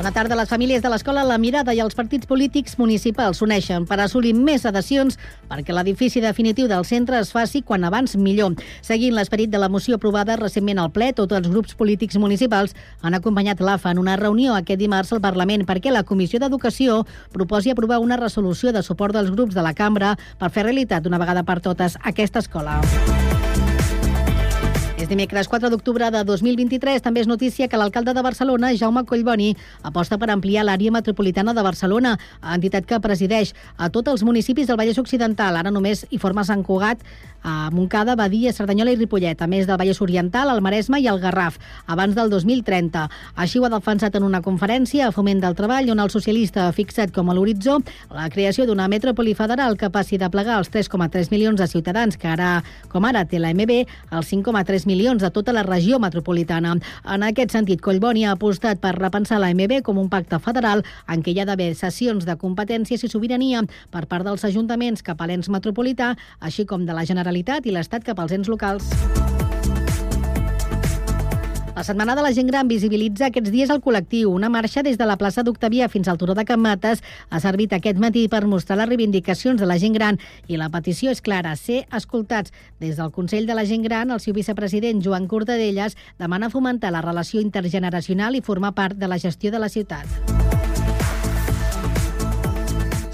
Bona tarda. Les famílies de l'escola La Mirada i els partits polítics municipals s'uneixen per assolir més adhesions perquè l'edifici definitiu del centre es faci quan abans millor. Seguint l'esperit de la moció aprovada recentment al ple, tots els grups polítics municipals han acompanyat l'AFA en una reunió aquest dimarts al Parlament perquè la Comissió d'Educació proposi aprovar una resolució de suport dels grups de la cambra per fer realitat d'una vegada per totes aquesta escola. És dimecres 4 d'octubre de 2023. També és notícia que l'alcalde de Barcelona, Jaume Collboni, aposta per ampliar l'àrea metropolitana de Barcelona, entitat que presideix a tots els municipis del Vallès Occidental. Ara només hi forma Sant Cugat, a Montcada, Badia, Cerdanyola i Ripollet, a més del Vallès Oriental, el Maresme i el Garraf, abans del 2030. Així ho ha defensat en una conferència a Foment del Treball, on el socialista ha fixat com a l'horitzó la creació d'una metròpoli federal passi de plegar els 3,3 milions de ciutadans que ara, com ara té la MB, els 5,3 milions de tota la regió metropolitana. En aquest sentit, Collboni ha apostat per repensar la MB com un pacte federal en què hi ha d'haver sessions de competències i sobirania per part dels ajuntaments cap a l'ens metropolità, així com de la Generalitat i l'Estat cap als ens locals. La Setmana de la Gent Gran visibilitza aquests dies el col·lectiu. Una marxa des de la plaça d'Octavià fins al Turó de Can Mates ha servit aquest matí per mostrar les reivindicacions de la gent gran i la petició és clara, ser escoltats. Des del Consell de la Gent Gran, el seu vicepresident Joan Cortadelles demana fomentar la relació intergeneracional i formar part de la gestió de la ciutat.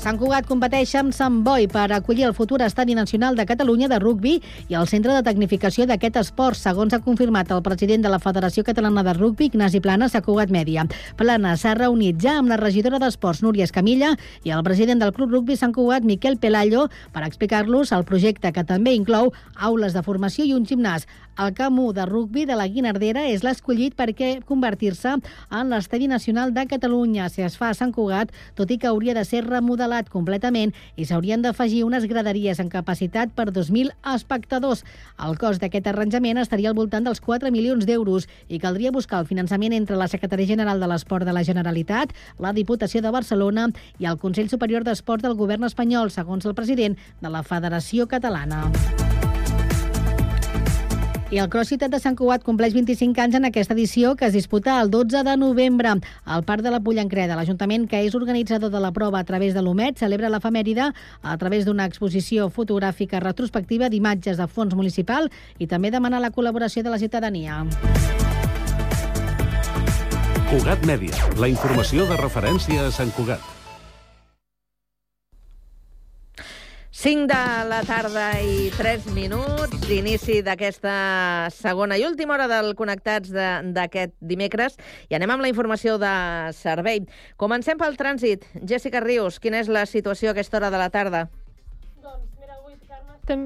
Sant Cugat competeix amb Sant Boi per acollir el futur estadi nacional de Catalunya de rugbi i el centre de tecnificació d'aquest esport, segons ha confirmat el president de la Federació Catalana de Rugbi, Ignasi Plana, a Cugat Mèdia. Plana s'ha reunit ja amb la regidora d'Esports, Núria Escamilla, i el president del Club Rugbi Sant Cugat, Miquel Pelallo, per explicar-los el projecte que també inclou aules de formació i un gimnàs. El camp 1 de rugbi de la Guinardera és l'escollit perquè convertir-se en l'estadi nacional de Catalunya. Si es fa a Sant Cugat, tot i que hauria de ser remodelat completament i s'haurien d'afegir unes graderies en capacitat per 2.000 espectadors. El cost d'aquest arranjament estaria al voltant dels 4 milions d'euros i caldria buscar el finançament entre la Secretaria General de l'Esport de la Generalitat, la Diputació de Barcelona i el Consell Superior d'Esports del Govern espanyol, segons el president de la Federació Catalana. I el Cross Ciutat de Sant Cugat compleix 25 anys en aquesta edició que es disputa el 12 de novembre al Parc de la Pollancreda. L'Ajuntament, que és organitzador de la prova a través de l'OMET, celebra l'efemèride a través d'una exposició fotogràfica retrospectiva d'imatges de fons municipal i també demana la col·laboració de la ciutadania. Cugat Mèdia, la informació de referència a Sant Cugat. 5 de la tarda i 3 minuts d'inici d'aquesta segona i última hora del Connectats d'aquest de, dimecres i anem amb la informació de servei. Comencem pel trànsit. Jessica Rius, quina és la situació a aquesta hora de la tarda? Doncs mira, avui, Carme, estem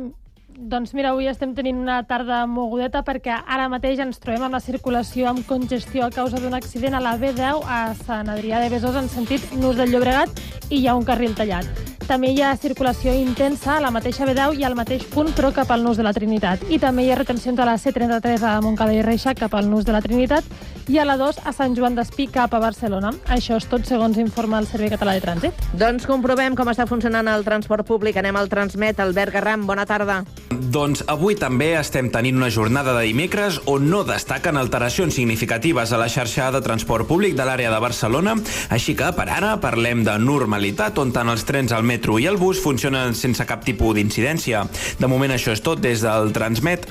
doncs mira, avui estem tenint una tarda mogudeta perquè ara mateix ens trobem amb la circulació amb congestió a causa d'un accident a la B10 a Sant Adrià de Besòs en sentit Nus del Llobregat i hi ha un carril tallat. També hi ha circulació intensa a la mateixa B10 i al mateix punt, però cap al nus de la Trinitat. I també hi ha retencions a la C33 a Montcada i Reixa cap al nus de la Trinitat i a la 2 a Sant Joan d'Espí cap a Barcelona. Això és tot segons informa el Servei Català de Trànsit. Doncs comprovem com està funcionant el transport públic. Anem al Transmet. Albert Garram, bona tarda. Doncs avui també estem tenint una jornada de dimecres on no destaquen alteracions significatives a la xarxa de transport públic de l'àrea de Barcelona, així que per ara parlem de normalitat on tant els trens metro metro i el bus funcionen sense cap tipus d'incidència. De moment això és tot des del Transmet.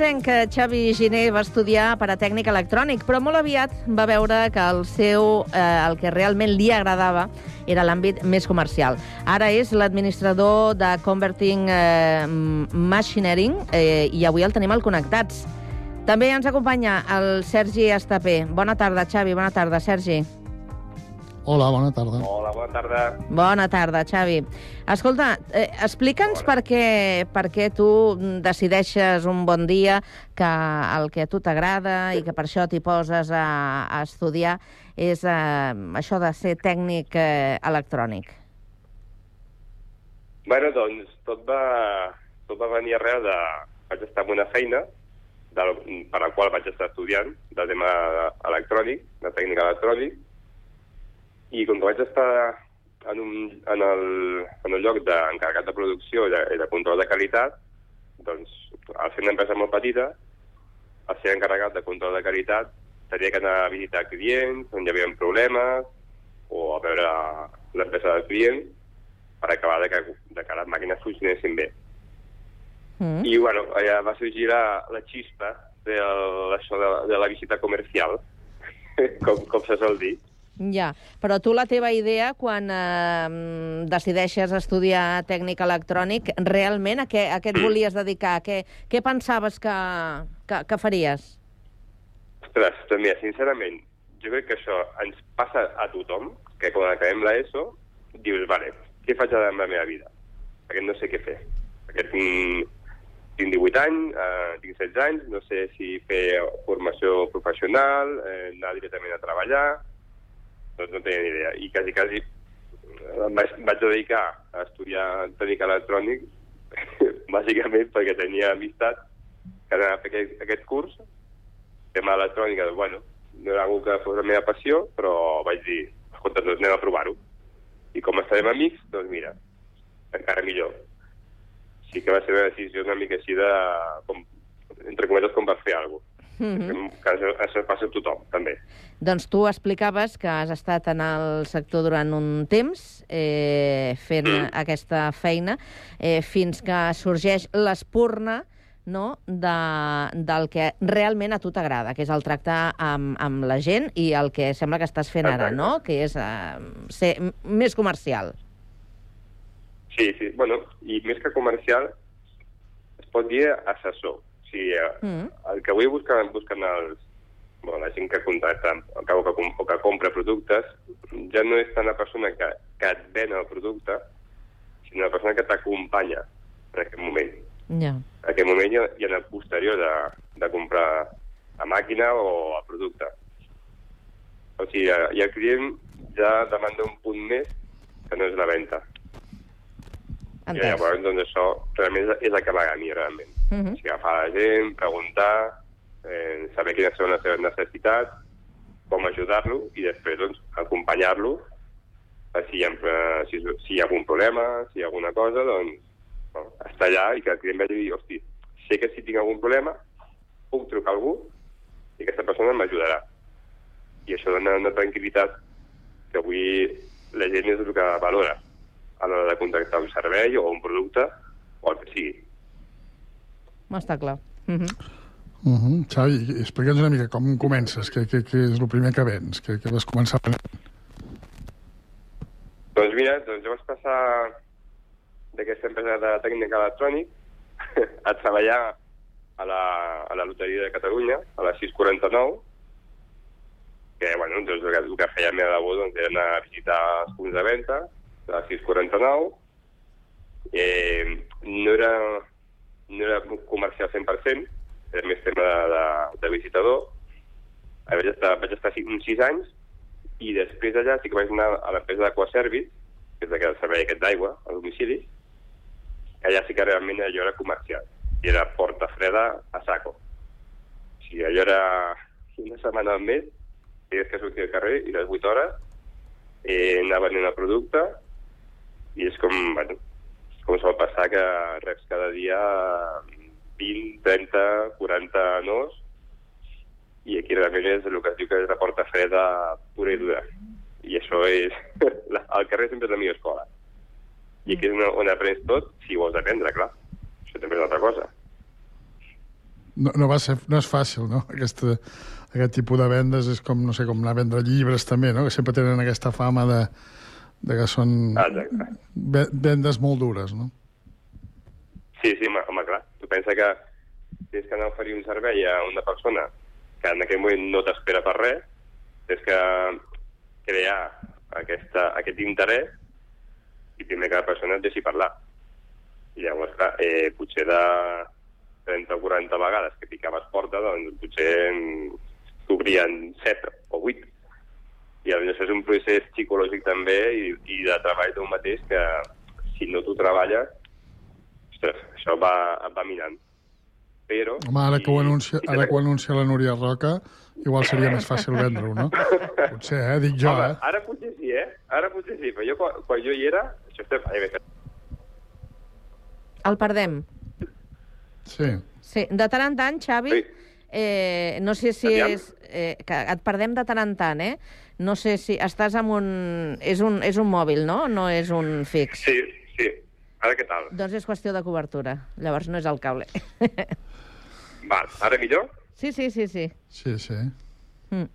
Eh, Xavi Giner va estudiar per a tècnic electrònic, però molt aviat va veure que el seu, eh, el que realment li agradava era l'àmbit més comercial. Ara és l'administrador de Converting eh, Machineering eh, i avui el tenim al Connectats. També ens acompanya el Sergi Estapé. Bona tarda, Xavi. Bona tarda, Sergi. Hola, bona tarda. Hola, bona tarda. Bona tarda, Xavi. Escolta, eh, explica'ns per què, per què tu decideixes un bon dia que el que a tu t'agrada i que per això t'hi poses a, a estudiar és eh, això de ser tècnic eh, electrònic. Bueno, doncs tot va, tot va venir arrel de... Vaig estar en una feina de, per la qual vaig estar estudiant de tema electrònic, de tècnic electrònic, i com que vaig estar en, un, en, el, en el lloc d'encarregat de producció i de, i de control de qualitat, doncs, al ser una empresa molt petita, al ser encarregat de control de qualitat, tenia que anar a visitar clients on hi havia problemes o a veure l'empresa del client per acabar de que, de que les màquines funcionessin bé. Mm. I, bueno, allà va sorgir la, la xispa de, de, de la visita comercial, com, com se sol dir. Ja, però tu la teva idea, quan eh, decideixes estudiar tècnic electrònic, realment a què, a què et volies dedicar? Què, què pensaves que, que, que faries? Ostres, doncs mira, sincerament, jo crec que això ens passa a tothom, que quan acabem l'ESO, dius, vale, què faig amb la meva vida? Perquè no sé què fer. Perquè tinc, tinc 18 anys, eh, tinc 16 anys, no sé si fer formació professional, eh, anar directament a treballar, doncs no tenia ni idea. I quasi, quasi em vaig, vaig dedicar a estudiar tècnic electrònic bàsicament perquè tenia amistat que anava a fer aquest, aquest curs tema electrònica, doncs, bueno, no era algú que fos la meva passió, però vaig dir, escolta, doncs anem a provar-ho. I com estarem amics, doncs mira, encara millor. Sí que va ser una decisió una mica així de, com, entre cometes, com per fer alguna cosa. Mm -hmm. Que això, això passa a tothom, també. Doncs tu explicaves que has estat en el sector durant un temps eh, fent Mm. aquesta feina eh, fins que sorgeix l'espurna no, de, del que realment a tu t'agrada, que és el tractar amb, amb la gent i el que sembla que estàs fent ara, Exacte. no? que és eh, ser més comercial. Sí, sí, bueno, i més que comercial, es pot dir assessor. Sigui, eh, Mm. el que avui busquen, busquen els, bueno, la gent que contracta o que, o que, o que compra productes ja no és tant la persona que, que et ven el producte, sinó la persona que t'acompanya en aquest moment. Ja. En aquest moment i, i en el posterior de, de comprar la màquina o el producte. O sigui, eh, i el client ja demanda un punt més que no és la venda. I Entès. llavors, doncs, això realment és, és el que m'agrada a mi, realment. Mhm. O sigui, agafar la gent, preguntar, eh, saber quines són les seves necessitats, com ajudar-lo i després, doncs, acompanyar-lo si, si, si hi ha algun problema, si hi ha alguna cosa, doncs, bueno, estar allà i que el client vegi i dir, hosti, sé que si tinc algun problema puc trucar a algú i aquesta persona m'ajudarà. I això dona una tranquil·litat que avui la gent és el que valora a l'hora de contractar un servei o un producte o el que sigui. Està clar. Mhm. Uh -huh. Xavi, explica'ns una mica com comences, què, què, què és el primer que vens, què, què vas començar venent. Doncs mira, doncs jo vaig passar d'aquesta empresa de tècnic electrònic a treballar a la, a la loteria de Catalunya, a la 649, que, bueno, doncs el que, el que feia la meva labor doncs, era anar a visitar els punts de venda de la 649. Eh, no era, no era comercial 100%, era més tema de, de, de visitador. Vaig estar, vaig estar uns 6 anys i després d'allà sí que vaig anar a l'empresa d'Aquaservice, que és que servei aquest d'aigua a domicili, allà sí que realment allò era comercial, i era porta freda a saco. O sigui, allò era una setmana al mes, tenies que sortir al carrer i les 8 hores eh, anar venent el producte i és com, bueno, com sol passar que reps cada dia 20, 30, 40 nos i aquí realment és el que es diu que és la porta freda pura i dura. I això és... el carrer sempre és la millor escola. I aquí és on, on aprens tot, si vols aprendre, clar. Això també és una altra cosa. no, no, va ser, no és fàcil, no? Aquesta, aquest tipus de vendes és com, no sé, com anar a vendre llibres també, no? Que sempre tenen aquesta fama de, de que són Exacte. ve- vendes molt dures, no? Sí, sí, home, home, clar. Tu pensa que tens que anar a oferir un servei a una persona que en aquell moment no t'espera per res, tens que crear aquesta, aquest interès i primer que la persona et deixi parlar. I llavors, clar, eh, potser de 30 o 40 vegades que picaves porta, doncs potser t'obrien 7 o 8. I llavors és un procés psicològic també i, i de treball d'un mateix que si no t'ho treballes, ostres, això va, et va minant. Però... Home, ara que ho anuncia, ara que ho anuncia la Núria Roca, igual seria més fàcil vendre-ho, no? Potser, eh? Dic jo, Home, eh? ara potser sí, eh? Ara potser sí, però jo quan, quan jo hi era, això estem... Ai, bé, El perdem. Sí. Sí, de tant en tant, Xavi, Sí. eh, no sé si Aviam. és... Eh, que et perdem de tant en tant, eh? No sé si estàs amb un... És un, és un mòbil, no? No és un fix. Sí, sí. Ara què tal? Doncs és qüestió de cobertura. Llavors no és el cable. Val, ara millor? sí, sí, sí, sí. Sí, sí. Mm.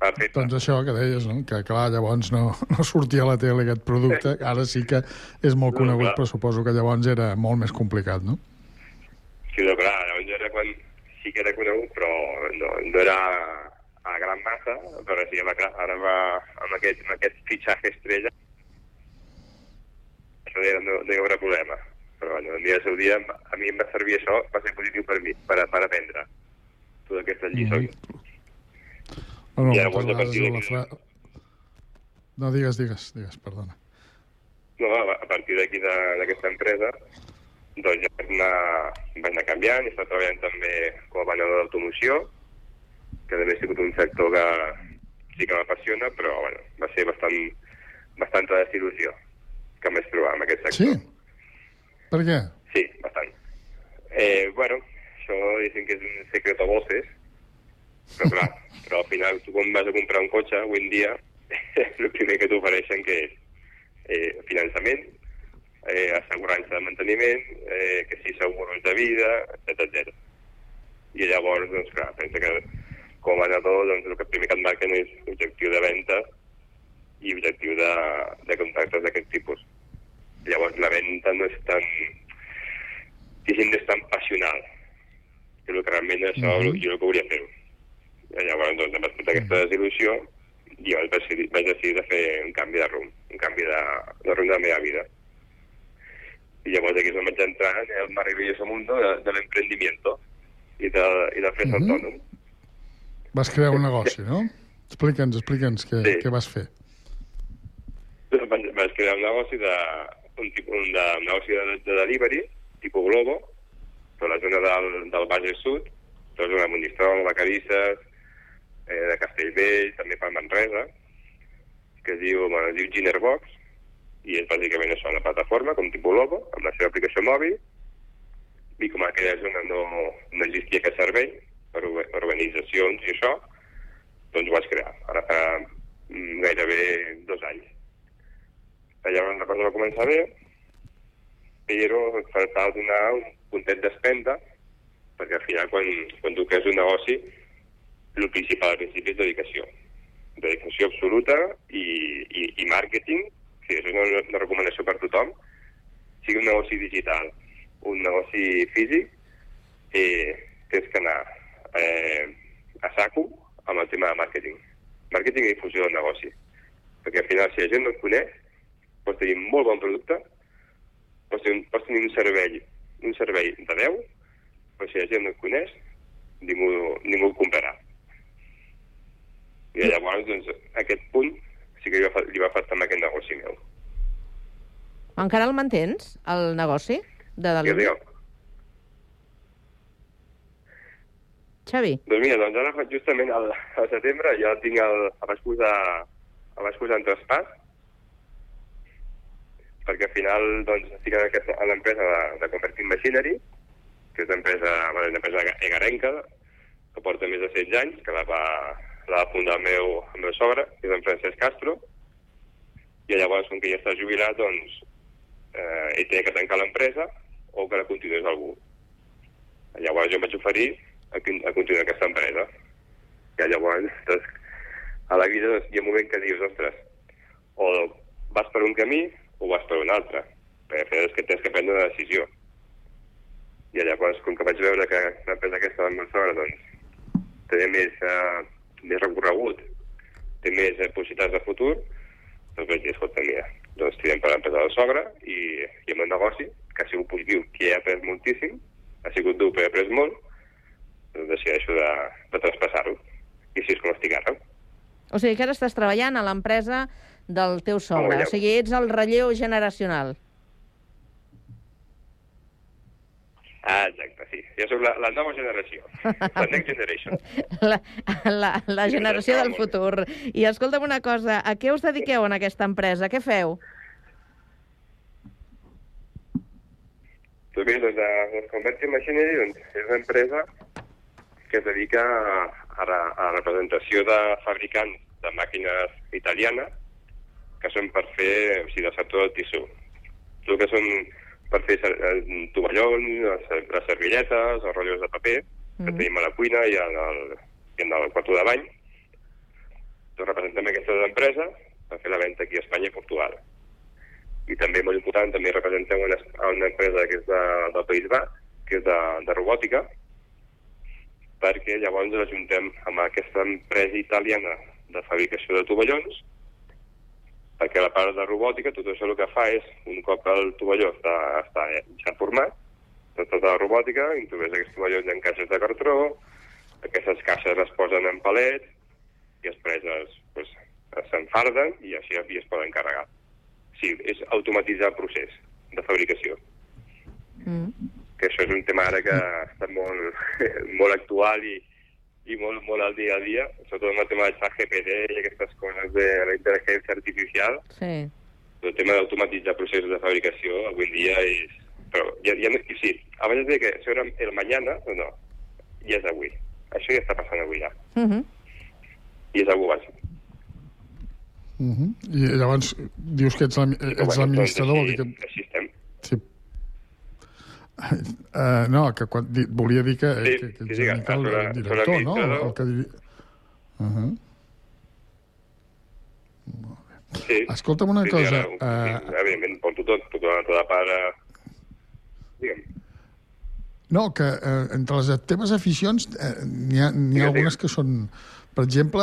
Perfecte. Doncs això que deies, no? que clar, llavors no, no sortia a la tele aquest producte, ara sí que és molt No, conegut, clar. però suposo que llavors era molt més complicat, no? Sí, no, clar, llavors era quan sí que era conegut, però no, no era a gran massa, però sí, clar, ara va amb aquest, amb aquest fitxatge estrella, això no, no hi haurà problema. Però bueno, el dia del seu dia, a mi em va servir això, va ser positiu per mi, per, per aprendre totes aquestes lliçons. Bueno, I moltes llavors, a vegades partir la fra... No, digues, digues, digues, perdona. No, a partir d'aquí d'aquesta empresa, doncs ja vaig anar, vaig anar canviant, he estat treballant també com a venedor d'automoció, que també ha sigut un sector que sí que m'apassiona, però bueno, va ser bastant, bastanta desil·lusió que em vaig trobar en aquest Sí? sector. Per què? Sí, bastant. Eh, bueno, això dicen que és un secret a voces, però clar, però al final tu quan vas a comprar un cotxe avui en dia, el primer que t'ofereixen que és eh, finançament, eh, assegurança de manteniment, eh, que sí, seguros de vida, etc etc. I llavors, doncs clar, pensa que com a venedor, doncs el que primer que et marquen és objectiu de venda i objectiu de, de contactes d'aquest tipus. Llavors la venda no és tan, diguéssim, no és tan passional, que el que realment això Mhm. jo el que fer-ho. I Llavors, doncs, em vaig portar aquesta desil·lusió i vaig decidir, vaig decidir de fer un canvi de rumb, un canvi de, de rumb de la meva vida. I llavors aquí és on vaig entrar en el maravilloso mundo de, de l'emprendimiento i de, i de fer-se Mhm. autònom. Vas crear un negoci, no? Explica'ns, explica'ns què, Sí. què vas fer. Vaig, vaig crear un negoci de, un, tipus, un, de, un negoci de, de delivery, tipus Globo, per la zona del, del Baix Sud, la zona de Monistrol, Vacarisses, eh, de Castellvell, també per Manresa, que es diu, bueno, es diu Ginerbox, i és bàsicament això, una plataforma com tipus Globo, amb la seva aplicació mòbil, i com aquella zona no, no existia aquest servei per organitzacions i això, doncs ho vaig crear. Ara fa mm, gairebé dos anys. Llavors la cosa va començar bé, però faltava donar un puntet d'espenda, perquè al final quan, quan tu crees un negoci, el principal al principi és dedicació. Dedicació absoluta i, i, i màrqueting, que és una, una recomanació per tothom, sigui un negoci digital, un negoci físic, eh, tens que anar eh, a saco amb el tema de màrqueting. Màrqueting i difusió del negoci. Perquè al final, si la gent no et coneix, pots tenir un molt bon producte, pots tenir, pots tenir un servei un servei de 10, però si la gent no et coneix, ningú, ningú el comprarà. I llavors, doncs, aquest punt sí que li va, li va faltar amb aquest negoci meu. Encara el mantens, el negoci de Digue, delivery? Xavi? Doncs mira, doncs ara justament al, al setembre ja tinc el, el vaig posar el vaig posar en traspàs perquè al final doncs, estic en, aquesta, en l'empresa de, de Converting Machinery que és una empresa, bueno, empresa egarenca que porta més de 16 anys, que la va, la va fundar el meu, el meu sogre, que és en Francesc Castro, i llavors, com que ja està jubilat, doncs, eh, ell tenia que tancar l'empresa o que la continués algú. Llavors jo em vaig oferir a, a continuar aquesta empresa. I llavors, doncs, a la vida doncs, hi ha un moment que dius, ostres, o vas per un camí o vas per un altre. Perquè és que tens que prendre una decisió. I llavors, com que vaig veure que l'empresa aquesta de Barcelona doncs, tenia més, eh, més recorregut, té més eh, possibilitats de futur, doncs vaig dir, escolta, mira, doncs tirem per l'empresa del sogre i, i el negoci, que ha sigut positiu, que he après moltíssim, ha sigut dur, però he après molt, decideixo de, de traspassar-ho. I així és com estic ara. O sigui que ara estàs treballant a l'empresa del teu sogre. O sigui, ets el relleu generacional. Ah, exacte, sí. Jo sóc la, la nova generació, la next generation. La, la, la generació del futur. I escolta'm una cosa, a què us dediqueu en aquesta empresa? Què feu? Doncs bé, doncs, a, doncs Converti Machinery doncs, és una empresa que es dedica a, a, la- a la representació de fabricants de màquines italianes que són per fer, o sigui, del sector del tissú. Tot el que són per fer eh, tovallons, les, servilletes, els rotllos de paper, que Mhm. tenim a la cuina i en el, i en el quarto de bany. Doncs representem aquestes empreses per fer la venda aquí a Espanya i Portugal i també molt important, també representem una, una empresa que és de, del País Basc, que és de, de robòtica, perquè llavors ens ajuntem amb aquesta empresa italiana de fabricació de tovallons, perquè la part de robòtica, tot això el que fa és, un cop el tovalló està, està ja format, tot, tota la robòtica, introdueix aquests tovallons en caixes de cartró, aquestes caixes les posen en palets, i les preses pues, s'enfarden i així i es poden carregar. Sí, és automatitzar el procés de fabricació. Mm. Que això és un tema ara que està molt, molt actual i, i molt, molt al dia a dia, sobretot amb el tema del ChatGPT i aquestes coses de la intel·ligència artificial. Sí. El tema d'automatitzar processos de fabricació avui en dia és... Però ja, ja no, sí, abans de dir que això era el mañana, no, no, ja és avui. Això ja està passant avui ja. Mm -hmm. I és algú bàsic. Uh -huh. I llavors dius que ets l'ami- ets l'administrador, vol dir que... així, així estem. Sí. Uh, no, que quan, di, volia dir que, Sí, que, que sí, sí, el, sobre- el sobre director, no? El, el que diri... Uh -huh. Sí. Escolta'm una sí, cosa, Sí, ara, eh, sí, evidentment, porto tot, tota, tota la part... eh, Digue'm. No, que eh, entre les teves aficions eh, n'hi ha, ha algunes que són... Per exemple,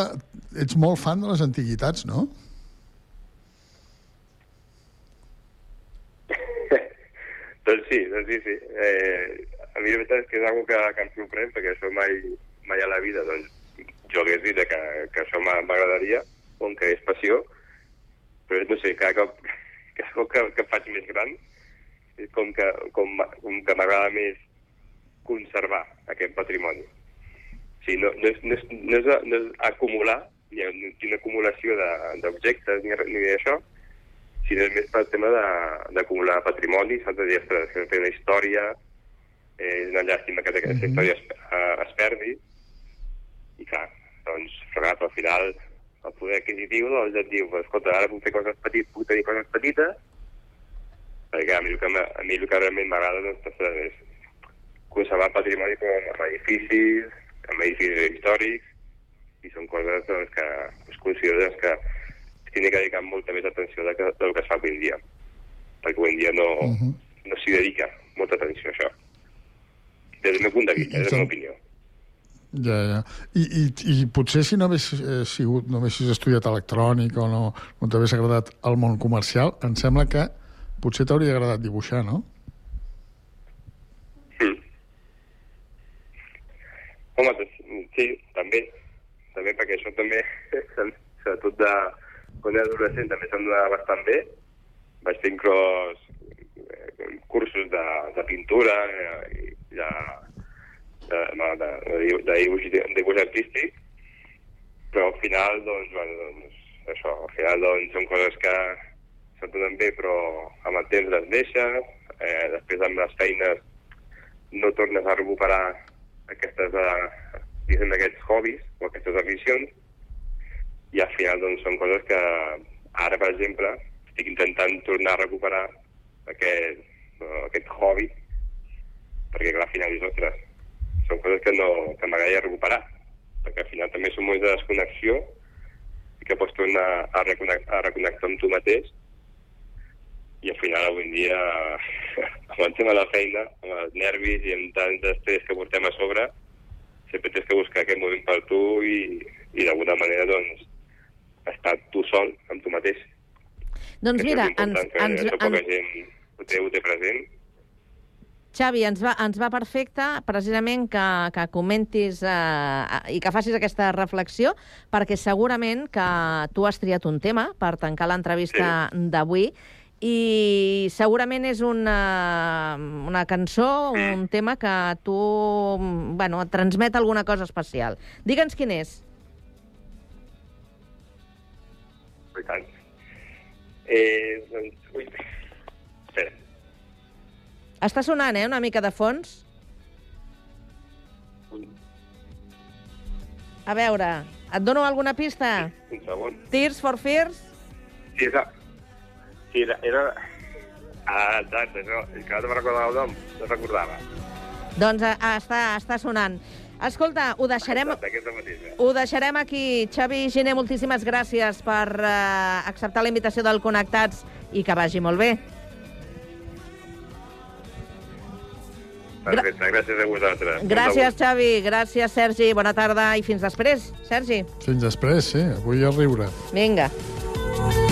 ets molt fan de les antiguitats, no? Doncs sí, doncs sí, sí. Eh, a mi la veritat és que és una que, que em sorprèn, perquè això mai, mai a la vida, doncs, jo hagués dit que, que això m'a- m'agradaria, com que és passió, però no sé, cada cop, cada cop que, que faig més gran, com que, com, com que m'agrada més conservar aquest patrimoni. Sí, no, no, és, no, és, no, és, no és acumular, ni, ni una acumulació d'objectes ni, ni d'això, sinó és més pel tema d'acumular patrimoni, saps? De dir, ostres, que té una història, eh, és una llàstima que aquesta història es, eh, es perdi, i clar, doncs, fregat al final, el poder adquisitiu doncs, et diu, escolta, ara puc fer coses petites, puc tenir coses petites, perquè a mi el que, a mi el que realment m'agrada doncs, és conservar el patrimoni com amb edificis, amb edificis històrics, i són coses doncs, que es consideren que tiene que dedicar molta més atenció del que, del que es fa avui en dia. Perquè avui en dia no, uh -huh. no s'hi dedica molta atenció a això. Des del meu punt de vista, des de la meva opinió. Ja, ja. I, i, i potser si no haguessis eh, sigut, no haguessis estudiat electrònic o no, no t'hagués agradat el món comercial, em sembla que potser t'hauria agradat dibuixar, no? Mm. Home, doncs, sí, també. També perquè això també, sobretot de, quan era adolescent, també se'm donava bastant bé. Vaig fer inclòs eh, cursos de, de pintura eh, i de, de, de, de, de dibuix, de dibuix artístic, però al final, doncs, bueno, doncs, això, al final doncs, són coses que se't donen bé, però amb el temps les deixes, eh, després amb les feines no tornes a recuperar aquestes, eh, diguem, aquests hobbies o aquestes aficions i al final doncs, són coses que ara, per exemple, estic intentant tornar a recuperar aquest, eh, aquest hobby perquè clar, al final dius, ostres, són coses que no que m'agradaria recuperar, perquè al final també són moments de desconnexió i que pots tornar a, a reconnectar amb tu mateix. I al final avui en dia amb el tema de la feina, amb els nervis i amb tant d'estrès que portem a sobre sempre tens que buscar aquest moment per tu i, i d'alguna manera doncs estar tu sol amb tu mateix. Doncs Que mira, ens, que ens, això poca ens, gent ho té, ho té present. Xavi, ens va, ens va perfecte precisament que, que comentis eh, i que facis aquesta reflexió, perquè segurament que tu has triat un tema per tancar l'entrevista d'avui i segurament és una, una cançó, un tema que tu bueno, et transmet alguna cosa especial. Digue'ns quin és. I tant. Eh, doncs, ui, espera, Està sonant, eh, una mica de fons? A veure, et dono alguna pista? un segon. Tears for Fears? Sí, era... Sí, era... era... Ah, exacte, això. És que no me'n recordava el nom, no recordava. Doncs eh, està, està sonant. Escolta, ho deixarem, ho deixarem aquí. Xavi Giner, moltíssimes gràcies per eh, acceptar la invitació del Connectats i que vagi molt bé. Perfecte, gràcies a vosaltres. Gràcies, Xavi. Gràcies, Sergi. Bona tarda i fins després. Sergi, Fins després, sí. Avui a riure. vinga. A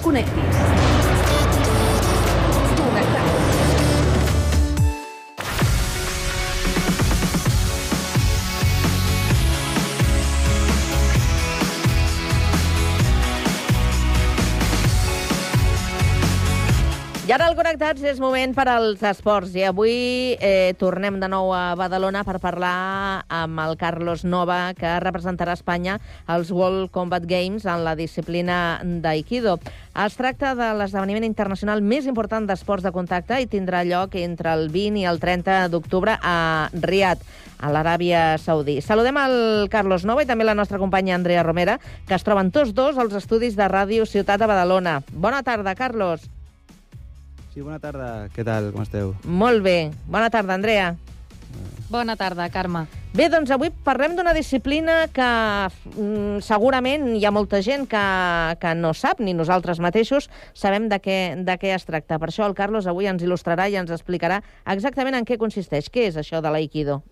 no et Ara al Connectats és moment per als esports. I avui eh, tornem de nou a Badalona per parlar amb el Carlos Nova, que representarà Espanya als World Combat Games en la disciplina d'Aikido. Es tracta de l'esdeveniment internacional més important d'esports de contacte i tindrà lloc entre el 20 i el 30 d'octubre a Riyadh, a l'Aràbia Saudí. Saludem al Carlos Nova i també la nostra companya Andrea Romera, que es troben tots dos als estudis de Ràdio Ciutat de Badalona. Bona tarda, Carlos. Sí, bona tarda. Què tal? Com esteu? Molt bé. Bona tarda, Andrea. Bona tarda, Carme. Bé, doncs avui parlem d'una disciplina que mm, segurament hi ha molta gent que, que no sap, ni nosaltres mateixos sabem de què, de què es tracta. Per això el Carlos avui ens il·lustrarà i ens explicarà exactament en què consisteix. Què és això de l'aikido?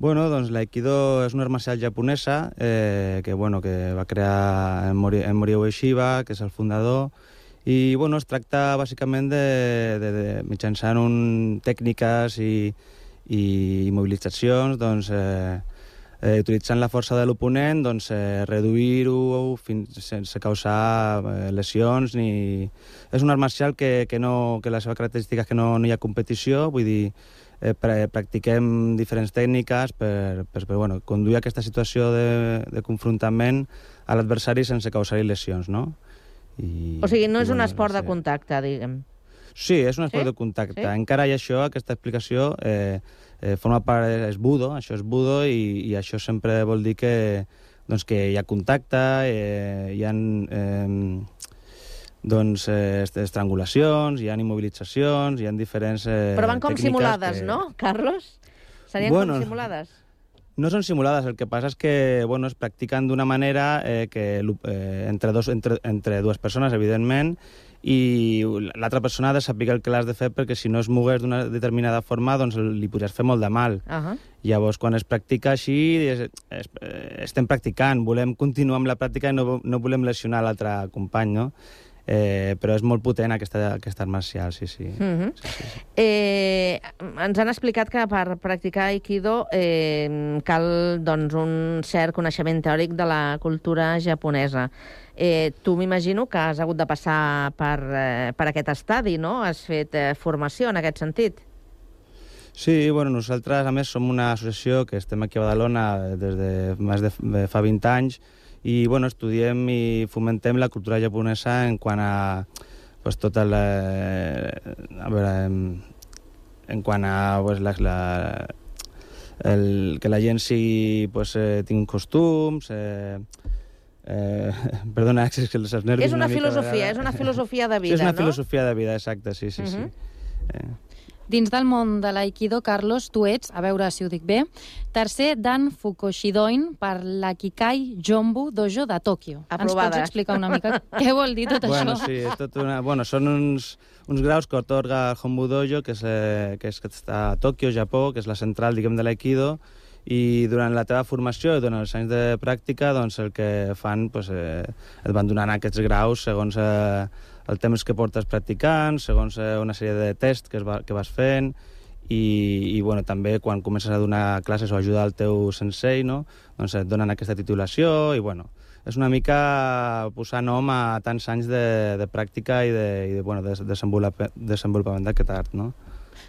Bueno, doncs l'Aikido és una art marcial japonesa eh, que, bueno, que va crear en, Mori, en Morio Ueshiba, que és el fundador, i bueno, es tracta bàsicament de, de, de mitjançant un, tècniques i, i mobilitzacions, doncs, eh, eh, utilitzant la força de l'oponent, doncs, eh, reduir-ho fins sense causar eh, lesions ni... És un art marcial que, que, no, que la seva característica és que no, no hi ha competició, vull dir, eh, pra practiquem diferents tècniques per, per, per bueno, conduir aquesta situació de, de confrontament a l'adversari sense causar-li lesions, no? I, O sigui, no és i, un bueno, esport de contacte, diguem. Sí, és un esport Sí? de contacte. Sí? Encara hi ha això, aquesta explicació, eh, eh, forma part, és budo, això és budo, i, i això sempre vol dir que, doncs, que hi ha contacte, eh, hi ha eh, doncs, eh, est- estrangulacions, hi ha immobilitzacions, hi ha diferents eh, Però van com simulades, que... no, Carlos? Serien Bueno, com simulades? No són simulades, el que passa és que bueno, es practiquen d'una manera eh, que eh, entre, dos, entre, entre dues persones, evidentment, i l'altra persona ha de saber el que l'has de fer perquè si no es mogués d'una determinada forma doncs li podries fer molt de mal. Uh -huh. Llavors, quan es practica així, es, es, eh, estem practicant, volem continuar amb la pràctica i no, no volem lesionar l'altre company, no? Eh, però és molt potent aquesta, aquesta art marcial, sí, sí. Mm -hmm. sí, sí, sí. Eh, ens han explicat que per practicar Aikido eh, cal doncs, un cert coneixement teòric de la cultura japonesa. Eh, tu m'imagino que has hagut de passar per, eh, per aquest estadi, no? Has fet eh, formació en aquest sentit. Sí, bueno, nosaltres, a més, som una associació que estem aquí a Badalona des de més de, de fa 20 anys i, bueno, estudiem i fomentem la cultura japonesa en quant a pues, tota la... A veure, en, en quant a pues, la, la, el, que la gent sigui, pues, eh, tingui costums... Eh, eh, perdona, és que els nervis És una, mica, filosofia, és una filosofia de vida, sí, és una no? filosofia de vida, exacte, sí, sí, Mhm. sí. Eh, Dins del món de l'Aikido, Carlos, tu ets, a veure si ho dic bé, tercer Dan Fukoshidoin per l'Akikai Jombu Dojo de Tòquio. Ens Aprovada. pots explicar una mica què vol dir tot bueno, això? sí, és tot una... Bueno, són uns, uns graus que otorga el Hombu Dojo, que, és, eh, que, és, que està a Tòquio, Japó, que és la central, diguem, de l'Aikido, i durant la teva formació i durant els anys de pràctica, doncs el que fan, doncs, eh, et van donant aquests graus segons eh, el temps que portes practicant, segons eh, una sèrie de tests que, es va, que vas fent, i, i bueno, també quan comences a donar classes o ajudar al teu sensei, no? doncs et donen aquesta titulació i bueno, és una mica posar nom a tants anys de, de pràctica i de, i de, bueno, de desenvolupament, desenvolupament d'aquest art, no?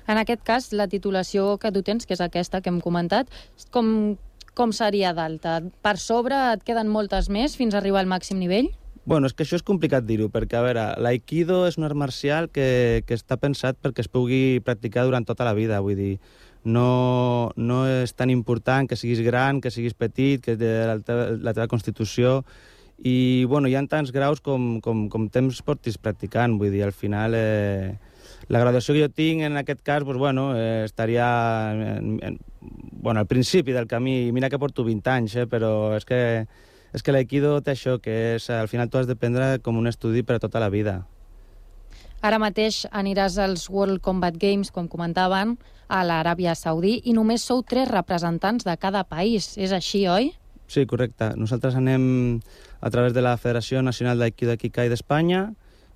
En aquest cas, la titulació que tu tens, que és aquesta que hem comentat, com, com seria d'alta? Per sobre et queden moltes més fins a arribar al màxim nivell? Bueno, és que això és complicat dir-ho, perquè, a veure, l'aikido és un art marcial que, que està pensat perquè es pugui practicar durant tota la vida, vull dir, no, no és tan important que siguis gran, que siguis petit, que de la teva, la teva constitució, i, bueno, hi ha tants graus com, com, com temps portis practicant, vull dir, al final... Eh, la graduació que jo tinc, en aquest cas, doncs, bueno, eh, estaria en, en, bueno, al principi del camí. Mira que porto 20 anys, eh, però és que, és que l'aikido té això, que és, al final tu has de prendre com un estudi per a tota la vida. Ara mateix aniràs als World Combat Games, com comentaven, a l'Aràbia Saudí, i només sou tres representants de cada país. És així, oi? Sí, correcte. Nosaltres anem a través de la Federació Nacional d'Aikido Kikai d'Espanya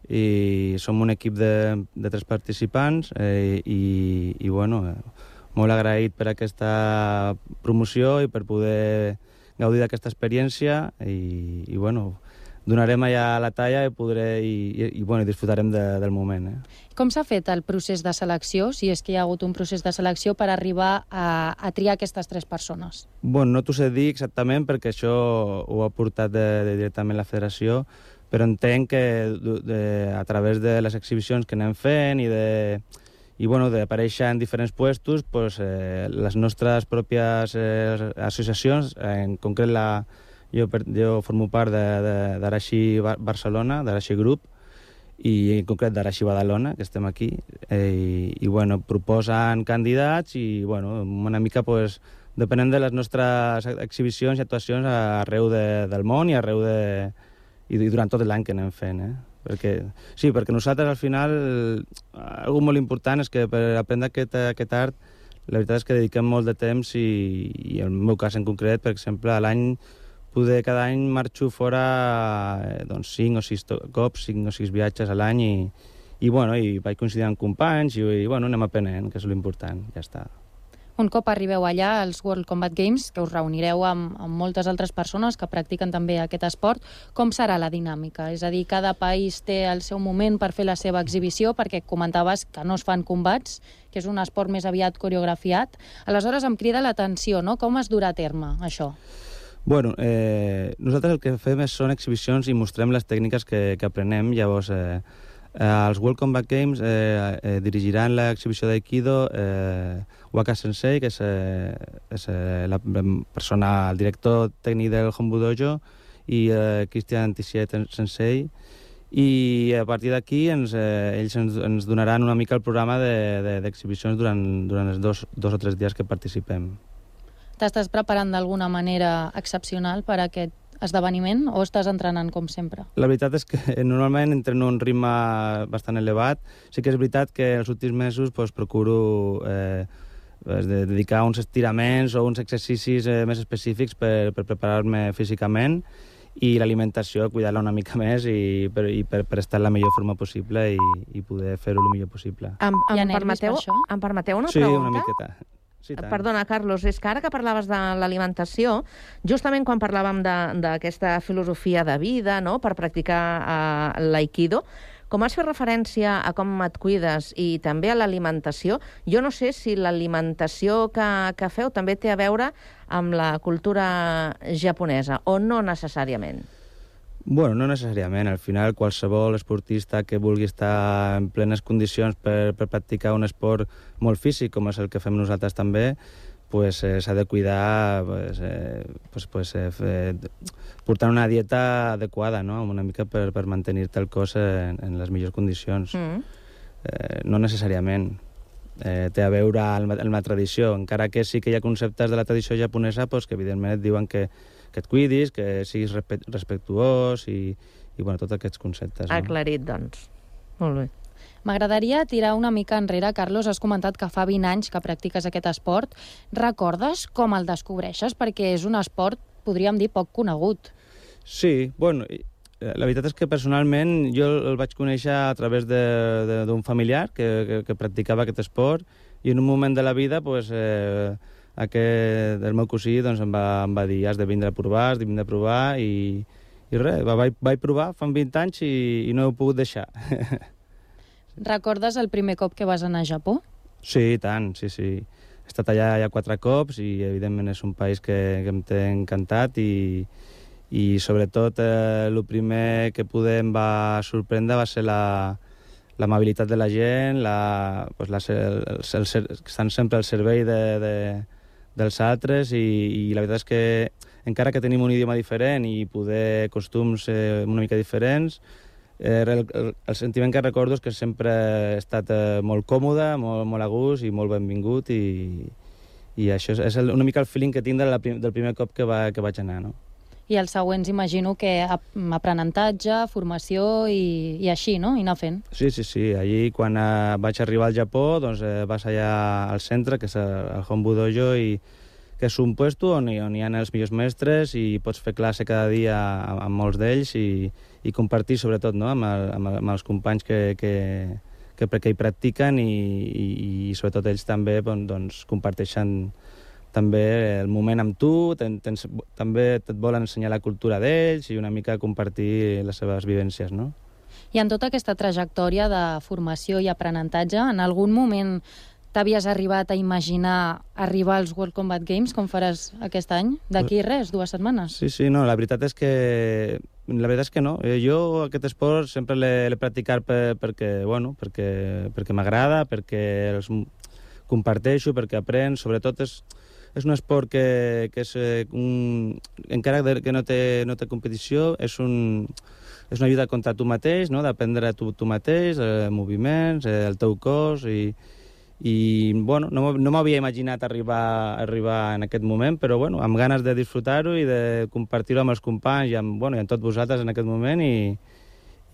i som un equip de, de tres participants eh, i, i bueno, eh, molt agraït per aquesta promoció i per poder gaudir d'aquesta experiència i, i bueno, donarem allà la talla i, podré, i, i, i bueno, disfrutarem de, del moment. Eh? Com s'ha fet el procés de selecció, si és que hi ha hagut un procés de selecció per arribar a, a triar aquestes tres persones? Bueno, no t'ho sé dir exactament perquè això ho ha portat de, de directament la federació, però entenc que de, de, a través de les exhibicions que anem fent i de i bueno, d'aparèixer en diferents puestos, pues, eh, les nostres pròpies eh, associacions, en concret la, jo, jo formo part d'Araxi Barcelona, d'Araxi Group, i en concret d'Araxi Badalona, que estem aquí, eh, i, i bueno, proposen candidats i bueno, una mica pues, depenent de les nostres exhibicions i actuacions arreu de, del món i arreu de, i, i durant tot l'any que anem fent, eh? Perquè, sí, perquè nosaltres al final, algo molt important és que per aprendre aquest, aquest art, la veritat és que dediquem molt de temps i, i en el meu cas en concret, per exemple, a l'any poder cada any marxo fora eh, doncs, 5 o 6 cops, 5 o 6 viatges a l'any i, i, bueno, i vaig coincidir amb companys i, i bueno, anem aprenent, que és l'important, ja està. Un cop arribeu allà als World Combat Games, que us reunireu amb, amb moltes altres persones que practiquen també aquest esport, com serà la dinàmica? És a dir, cada país té el seu moment per fer la seva exhibició, perquè comentaves que no es fan combats, que és un esport més aviat coreografiat. Aleshores em crida l'atenció, no? Com es durà a terme, això? Bueno, eh, nosaltres el que fem són exhibicions i mostrem les tècniques que, que aprenem, llavors... Eh, Eh, els World Combat Games eh, eh, dirigiran l'exhibició d'Aikido eh, Waka Sensei, que és, eh, és eh, la persona, el director tècnic del Hombu Dojo, i eh, Christian Tissiet Sensei, i a partir d'aquí ens, eh, ells ens, ens donaran una mica el programa d'exhibicions de, de, durant, durant els dos, dos o tres dies que participem. T'estàs preparant d'alguna manera excepcional per a aquest esdeveniment o estàs entrenant com sempre? La veritat és que normalment entreno un ritme bastant elevat. Sí que és veritat que els últims mesos pues, procuro eh, de dedicar uns estiraments o uns exercicis eh, més específics per, per preparar-me físicament i l'alimentació, cuidar-la una mica més i, per, i per, per estar en la millor forma possible i, i poder fer-ho el millor possible. Em, em, permeteu, per em permeteu una sí, pregunta? una miqueta. Sí, tant. Perdona, Carlos, és que ara que parlaves de l'alimentació, justament quan parlàvem de- d'aquesta filosofia de vida, no?, per practicar uh, l'aikido, com has fet referència a com et cuides i també a l'alimentació, jo no sé si l'alimentació que, que feu també té a veure amb la cultura japonesa, o no necessàriament. Bueno, no necessàriament. Al final, qualsevol esportista que vulgui estar en plenes condicions per, per practicar un esport molt físic, com és el que fem nosaltres també, pues, eh, s'ha de cuidar pues, eh, pues, pues, eh, fe, portant una dieta adequada, no? una mica per, per mantenir-te el cos en, en les millors condicions. Mm. Eh, no necessàriament. Eh, té a veure amb, amb la tradició, encara que sí que hi ha conceptes de la tradició japonesa pues, que evidentment et diuen que, que et cuidis, que siguis respe respectuós i, i bueno, tots aquests conceptes. No? Aclarit, doncs. Molt bé. M'agradaria tirar una mica enrere. Carlos, has comentat que fa 20 anys que practiques aquest esport. Recordes com el descobreixes? Perquè és un esport, podríem dir, poc conegut. Sí, bueno, eh, la veritat és que personalment jo el vaig conèixer a través d'un familiar que, que, que practicava aquest esport i en un moment de la vida pues, eh, aquest, el meu cosí doncs, em, va, em va dir has de vindre a provar, has de vindre a provar i, i res, va, vaig, vaig provar fa 20 anys i, i no ho he pogut deixar. Recordes el primer cop que vas anar a Japó? Sí, tant, sí, sí. He estat allà ja quatre cops i, evidentment, és un país que, que em té encantat i, i sobretot, eh, el primer que poder em va sorprendre va ser la, de la gent, la, pues la, el, el, el, estan sempre al servei de, de, dels altres i, i la veritat és que encara que tenim un idioma diferent i poder costums eh, una mica diferents, eh, el, el, sentiment que recordo és que sempre he estat eh, molt còmode, molt, molt a gust i molt benvingut i, i això és, és el, una mica el feeling que tinc de la, del primer cop que, va, que vaig anar, no? I els següents imagino que ap- aprenentatge, formació i, i així, no? I anar fent. Sí, sí, sí. Allí, quan eh, vaig arribar al Japó, doncs eh, vas allà al centre, que és el, Hombu Dojo, i que és un puesto on, on hi ha els millors mestres i pots fer classe cada dia amb, amb molts d'ells i, i compartir, sobretot, no? amb, el, amb, el, amb els companys que, que, que, que hi practiquen i, i, i sobretot ells també doncs, comparteixen també el moment amb tu, ten, tens, també et volen ensenyar la cultura d'ells i una mica compartir les seves vivències, no? I en tota aquesta trajectòria de formació i aprenentatge, en algun moment t'havies arribat a imaginar arribar als World Combat Games, com faràs aquest any? D'aquí res, dues setmanes? Sí, sí, no, la veritat és que la veritat és que no. Eh, Jo aquest esport sempre l'he practicat per, perquè, bueno, perquè, perquè m'agrada, perquè els comparteixo, perquè aprens, sobretot és, és un esport que, que és eh, un, encara que no té, no té competició, és, un, és una lluita contra tu mateix, no? d'aprendre tu, tu mateix, eh, moviments, eh, el teu cos i, i bueno, no, no m'havia imaginat arribar, arribar en aquest moment, però bueno, amb ganes de disfrutar-ho i de compartir-ho amb els companys i amb, bueno, i amb tots vosaltres en aquest moment i,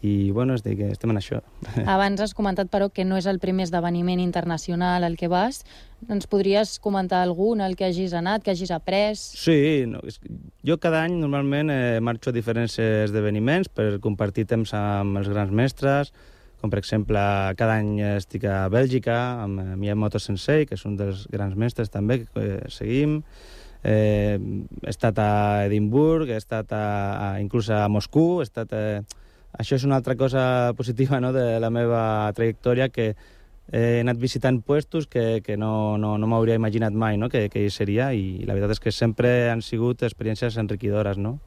i bueno, estic, estem en això. Abans has comentat, però, que no és el primer esdeveniment internacional al que vas. Ens podries comentar algun al que hagis anat, que hagis après? Sí, no, és, que jo cada any normalment eh, marxo a diferents esdeveniments per compartir temps amb els grans mestres, com per exemple cada any estic a Bèlgica amb eh, Miyamoto Sensei, que és un dels grans mestres també que eh, seguim. Eh, he estat a Edimburg, he estat a, a, inclús a Moscou, he estat... Eh, això és una altra cosa positiva no, de la meva trajectòria, que he anat visitant puestos que, que no, no, no m'hauria imaginat mai no? que, que hi seria i la veritat és que sempre han sigut experiències enriquidores, no?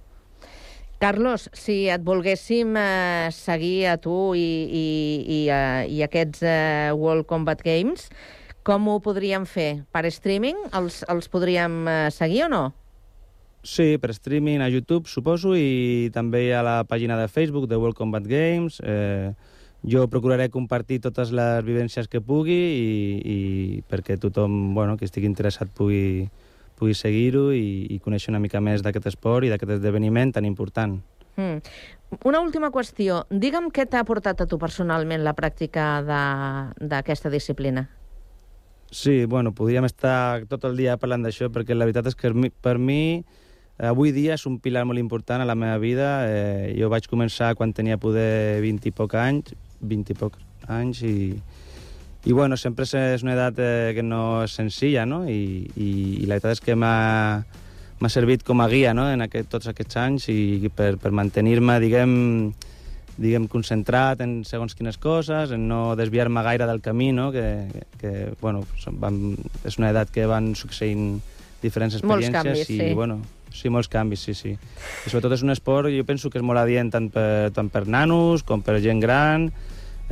Carlos, si et volguéssim eh, seguir a tu i, i, i, eh, i aquests eh, World Combat Games, com ho podríem fer? Per streaming els, els podríem eh, seguir o no? Sí, per streaming a YouTube, suposo, i també a la pàgina de Facebook de World Combat Games. Eh, jo procuraré compartir totes les vivències que pugui i, i perquè tothom bueno, que estigui interessat pugui, pugui seguir-ho i, i conèixer una mica més d'aquest esport i d'aquest esdeveniment tan important. Mm. Una última qüestió. Digue'm què t'ha portat a tu personalment la pràctica d'aquesta disciplina. Sí, bueno, podríem estar tot el dia parlant d'això perquè la veritat és que per mi avui dia és un pilar molt important a la meva vida. Eh, jo vaig començar quan tenia poder 20 i poc anys, 20 i poc anys, i, i bueno, sempre és- una edat eh, que no és senzilla, no? I, i, i la veritat és que m'ha m'ha servit com a guia no? en aquest, tots aquests anys i per, per mantenir-me, diguem, diguem, concentrat en segons quines coses, en no desviar-me gaire del camí, no? que, que bueno, vam, és una edat que van succeint diferents Molts experiències canvis, i, sí. bueno, sí, molts canvis, sí, sí. I sobretot és un esport, jo penso que és molt adient tant per, tant per nanos com per gent gran,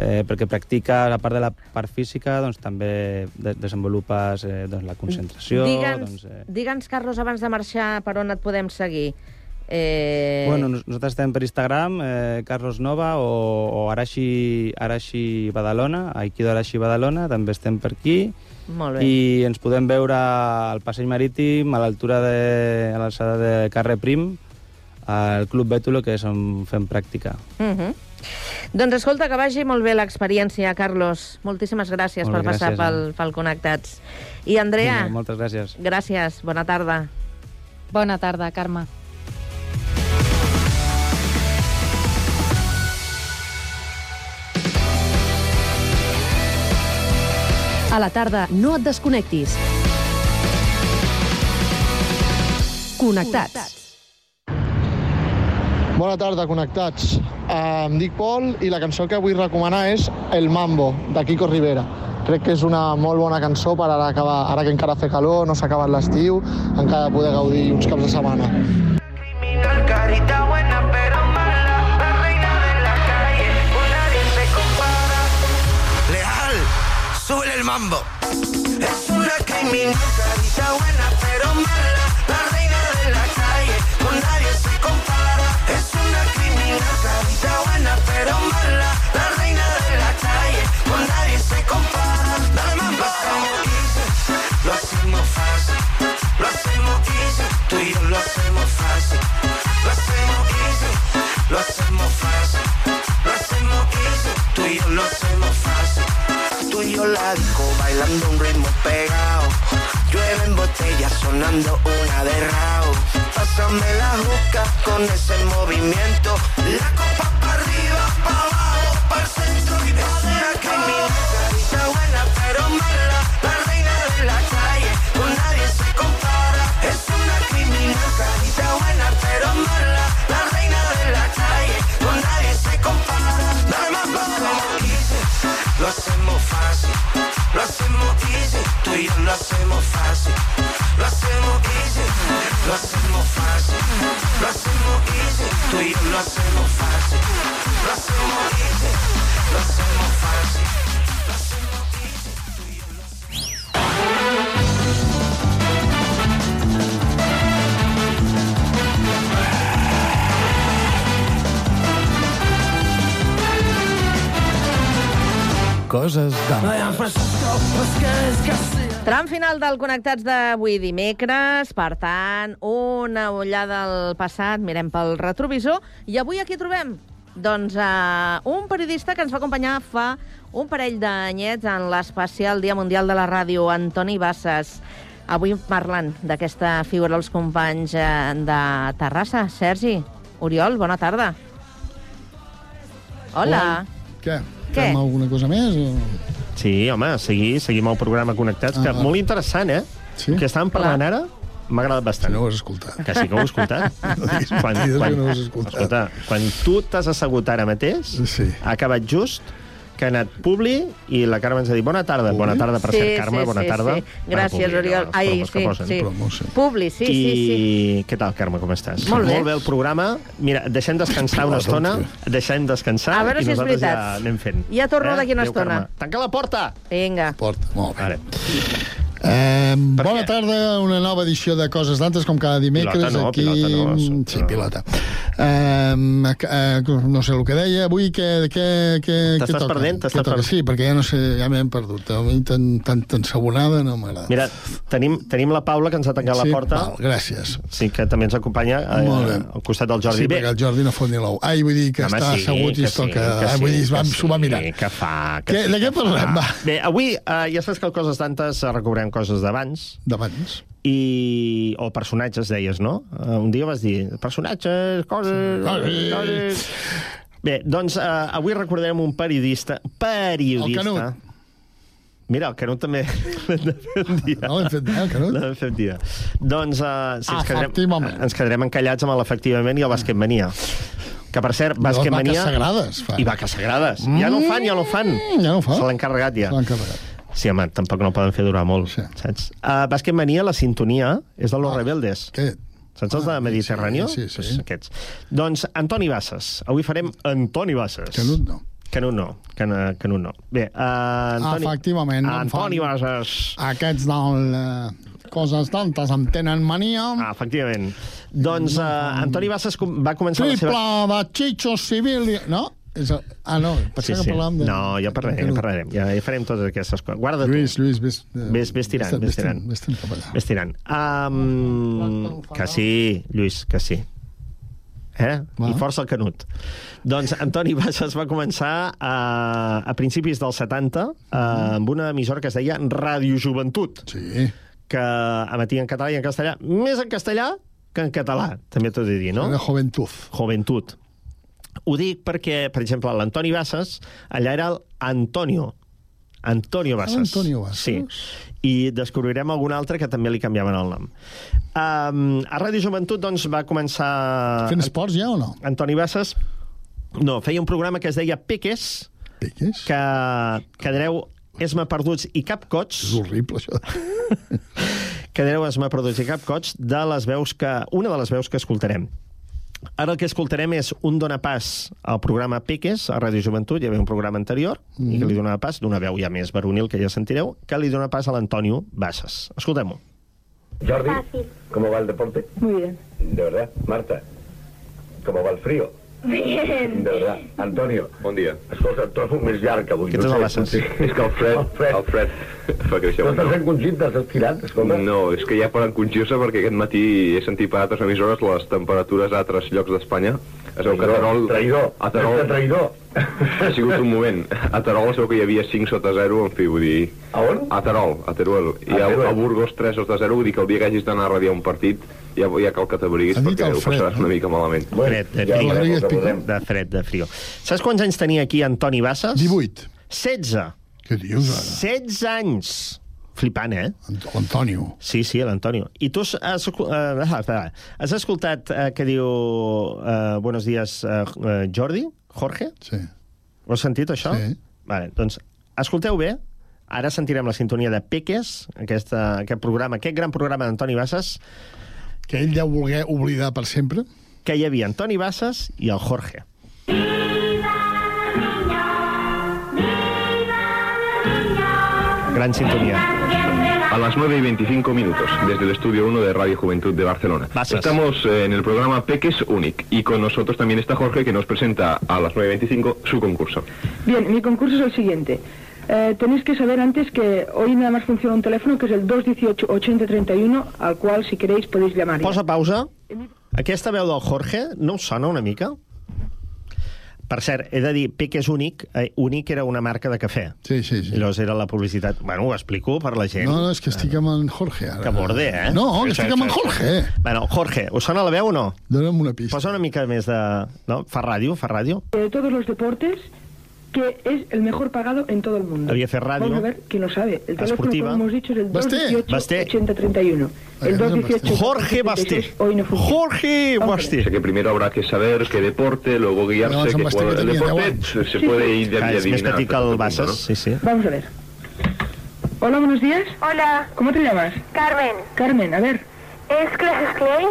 eh, perquè practica, a part de la part física, doncs també de desenvolupes eh, doncs, la concentració. Digue'ns, doncs, eh, digue'ns, Carlos, abans de marxar, per on et podem seguir? Eh... Bueno, nos- nosaltres estem per Instagram, eh, Carlos Nova o, o Arashi, Arashi Badalona, Aikido Arashi Badalona, també estem per aquí. Molt bé. I ens podem veure al passeig marítim, a l'altura de, a l'alçada de Carrer Prim, al Club Bètulo, que és on fem pràctica. Uh -huh. Doncs escolta, que vagi molt bé l'experiència, Carlos. Moltíssimes gràcies Molt per bé, passar gràcies, pel, pel Connectats. I Andrea, Vinga, Moltes gràcies. gràcies, bona tarda. Bona tarda, Carme. A la tarda, no et desconnectis. Connectats. Bona tarda, connectats. Uh, em dic Pol i la cançó que vull recomanar és El Mambo, de Kiko Rivera. Crec que és una molt bona cançó per ara, acabar, ara que encara fa calor, no s'ha acabat l'estiu, encara poder gaudir uns caps de setmana. Carita buena pero mala, la reina de la calle, con nadie se compara. Leal, sube el mambo. Es una criminal, carita buena pero mala, la reina de la calle, con nadie se compara. Pero mala, la reina de la calle, con nadie se compara. Dale mambo. Lo hacemos fácil, lo hacemos easy, tú y yo lo hacemos fácil. Lo hacemos easy, lo hacemos fácil. Lo hacemos easy, tú y yo lo hacemos fácil. Tú y yo la disco bailando un ritmo pegado. Botellas sonando una de rao. Pásame la juca con ese movimiento. La copa para arriba, para y lo hacemos fácil. Lo hacemos easy, lo hacemos fácil. Lo hacemos easy, tú y yo lo hacemos fácil. Lo hacemos easy, lo hacemos fácil. Lo hacemos easy, tú y yo lo hacemos Coses d'antes. Tram final del Connectats d'avui dimecres, per tant, una ullada al passat, mirem pel retrovisor, i avui aquí trobem doncs, uh, un periodista que ens va acompanyar fa un parell d'anyets en l'especial Dia Mundial de la Ràdio, Antoni Bassas. Avui parlant d'aquesta figura dels companys eh, de Terrassa. Sergi, Oriol, bona tarda. Hola. Què? Què? Fem alguna cosa més? O... Sí, home, seguir, seguim el programa Connectats, que Ah. molt interessant, eh? Sí? Que estàvem parlant ara m'ha agradat bastant. No ho has escoltat. Que sí que ho he escoltat. Quan, digues que no ho has escoltat. Escolta, quan tu t'has assegut ara mateix, sí. ha acabat just que ha anat Publi i la Carme ens ha dit bona tarda. Bona tarda, per Sí, cert, Carme, sí, bona sí, tarda. sí. Gràcies, Publi, Oriol. Ai, que sí, posen. sí. Promos, Publi, sí, I sí, sí. què tal, Carme, com estàs? Molt bé. Molt bé el programa. Mira, deixem descansar una estona, deixem descansar A veure i si és nosaltres ja veritat. anem fent. Ja torno d'aquí una Adéu, estona. Carme. Tanca la porta! Vinga. Porta, molt bé. Vale. Eh, bona tarda, una nova edició de Coses d'Antes, com cada dimecres. Pilota no, aquí... pilota no, Sí, pilota. Eh, eh, no sé el que deia. Avui què, què, què, què toca? perdent? Què T'estàs perdent? Sí, perquè ja no sé, ja m'hem perdut. A mi tan, tan, tan sabonada no m'agrada. Mira, tenim, tenim la Paula, que ens ha tancat Sí, la porta. val, gràcies. Sí, que també ens acompanya eh, Molt bé. al costat del Jordi. sí, Bé, perquè el Jordi no fot ni l'ou. Ai, vull dir que Home, està sí, assegut i que es toca. sí, que Ai, vull dir, sí, va, que s'ho va sí, mirant. Que fa, que Què- sí, de què que parlem? Va. Bé, avui eh, ja saps que el Coses d'Antes eh, recobrem coses d'abans. D'abans. i... o personatges, deies, no? Uh, un dia vas dir personatges, coses... Coses. coses... Bé, doncs uh, avui recordarem un periodista... Periodista... El Canut. Mira, el Canut també l'hem de fer un dia. No l'hem fet bé, el Canut? L'hem fet dia. Doncs uh, sí, ens, quedarem, ens quedarem encallats amb l'efectivament i el bàsquet mania. Que, per cert, bàsquet vaques mania... sagrades, fan. I vaques sagrades. Ja no ho fan, ja no ho fan. Mm, ja no ho fa. Se l'han carregat ja. Se l'han carregat. Sí, home, tampoc no poden fer durar molt, sí. saps? Uh, bàsquet mania, la sintonia, és de Los Rebeldes. Què? Saps els de Mediterráneo? sí, sí, sí. Pues aquests. Doncs Antoni Bassas. Avui farem Antoni Bassas. Canut no. Canut no. Can, Canut no. Bé, uh, Antoni... Efectivament. em Antoni Bassas. Aquests del... Eh, coses tantes em tenen mania. Ah, efectivament. Doncs uh, Antoni Bassas va començar la Triple seva... de Chicho Civil... No? És el... Ah, no, pensava que parlàvem de... No, ja parlarem, ja parlarem. Ja, ja farem totes aquestes coses. Guarda tu. Lluís, Lluís, vés... eh, Ves, ves tirant, ves tirant. Ves tirant cap allà. Ves tirant. Um, que sí, Lluís, que sí. Eh? I força el Canut. Doncs Antoni Bassas va començar a, a principis dels 70 eh, amb una emissora que es deia Ràdio Joventut. Sí. Que emetia en català i en castellà. Més en castellà que en català, també t'ho he de dir, no? Era Joventut. Joventut. Ho dic perquè, per exemple, l'Antoni Bassas, allà era l'Antonio. Antonio Bassas. Antonio Bassas. Sí. I descobrirem algun altre que també li canviaven el nom. Um, a Ràdio Joventut, doncs, va començar... Fent esports ja o no? Antoni Bassas... No, feia un programa que es deia Peques, Peques? que quedareu esma perduts i cap cots. És horrible, això. quedareu esma perduts i cap cots de les veus que... Una de les veus que escoltarem. Ara el que escoltarem és un donapàs al programa Peques, a Ràdio Joventut, hi havia un programa anterior, mm -hmm. i que li donava pas, d'una veu ja més varonil, que ja sentireu, que li dona pas a l'Antonio Bassas. Escoltem-ho. Jordi, ¿cómo va el deporte? Muy bien. De verdad. Marta, ¿cómo va el frío? Bien. De verdad. Antonio. Bon dia. Escolta, has un més llarg que avui. Què te'ls abaixes? Sí. És que el fred, el fred, el fred fa créixer No estàs no. fent conxita, estàs tirant, escolta. No, és que ja poden conxir-se perquè aquest matí he sentit per altres emissores les temperatures a altres llocs d'Espanya. Es veu que a Traïdor, Terol... traïdor, A Terol... traïdor. Ha sigut un moment. A Terol es veu que hi havia 5 sota 0, en fi, vull dir... A on? A Terol, a Teruel. I a, a Burgos 3 sota 0, vull dir que el dia que hagis d'anar a radiar un partit ja, ja cal que t'abriguis perquè el ho fred, passaràs una mica malament. Fred, de ja frio. el que podem. De fred, de frio. Saps quants anys tenia aquí Antoni Bassas? 18. 16. Què dius, ara? 16 anys. Flipant, eh? L'Antonio. Sí, sí, l'Antonio. I tu has, has, uh, has escoltat uh, que diu uh, Buenos días, uh, uh, Jordi? Jorge? Sí. Ho has sentit, això? Sí. Vale, doncs, escolteu bé. Ara sentirem la sintonia de Peques, aquesta, aquest programa, aquest gran programa d'Antoni Bassas. Que ell deu voler oblidar per sempre. Que hi havia Antoni Bassas i el Jorge. Gran sintonía. A las 9 y 25 minutos, desde el estudio 1 de Radio Juventud de Barcelona. Estamos eh, en el programa Peques Unic y con nosotros también está Jorge que nos presenta a las 9 y 25 su concurso. Bien, mi concurso es el siguiente. Eh, tenéis que saber antes que hoy nada más funciona un teléfono que es el 218-8031, al cual si queréis podéis llamar. Posa pausa. Aquesta veu del Jorge no us sona una mica? Per cert, he de dir, Peques Únic, eh, Únic era una marca de cafè. Sí, sí, sí. Llavors era la publicitat... Bueno, ho explico per la gent. No, no, és que estic amb en Jorge, ara. Que borde, eh? No, que estic amb en Jorge. Bueno, Jorge, us sona la veu o no? Dóna'm una pista. Posa una mica més de... No? Fa ràdio, fa ràdio? De todos los deportes, que es el mejor pagado en todo el mundo. Fet ràdio. Vamos a ver quién lo sabe. El teléfono, como hemos dicho, es el Basté. Basté. 218-8031. El 218 Jorge Basté. Hoy no funciona. Jorge Basté. que primero habrá que saber qué deporte, luego guiarse, No, qué jugador del deporte se, se Sí, puede sí. ir Ah, és més adivinar. punto, sí, sí. Vamos a ver. Hola, buenos días. Hola. ¿Cómo te llamas? Carmen. Carmen, a ver. ¿Es Clases Clay?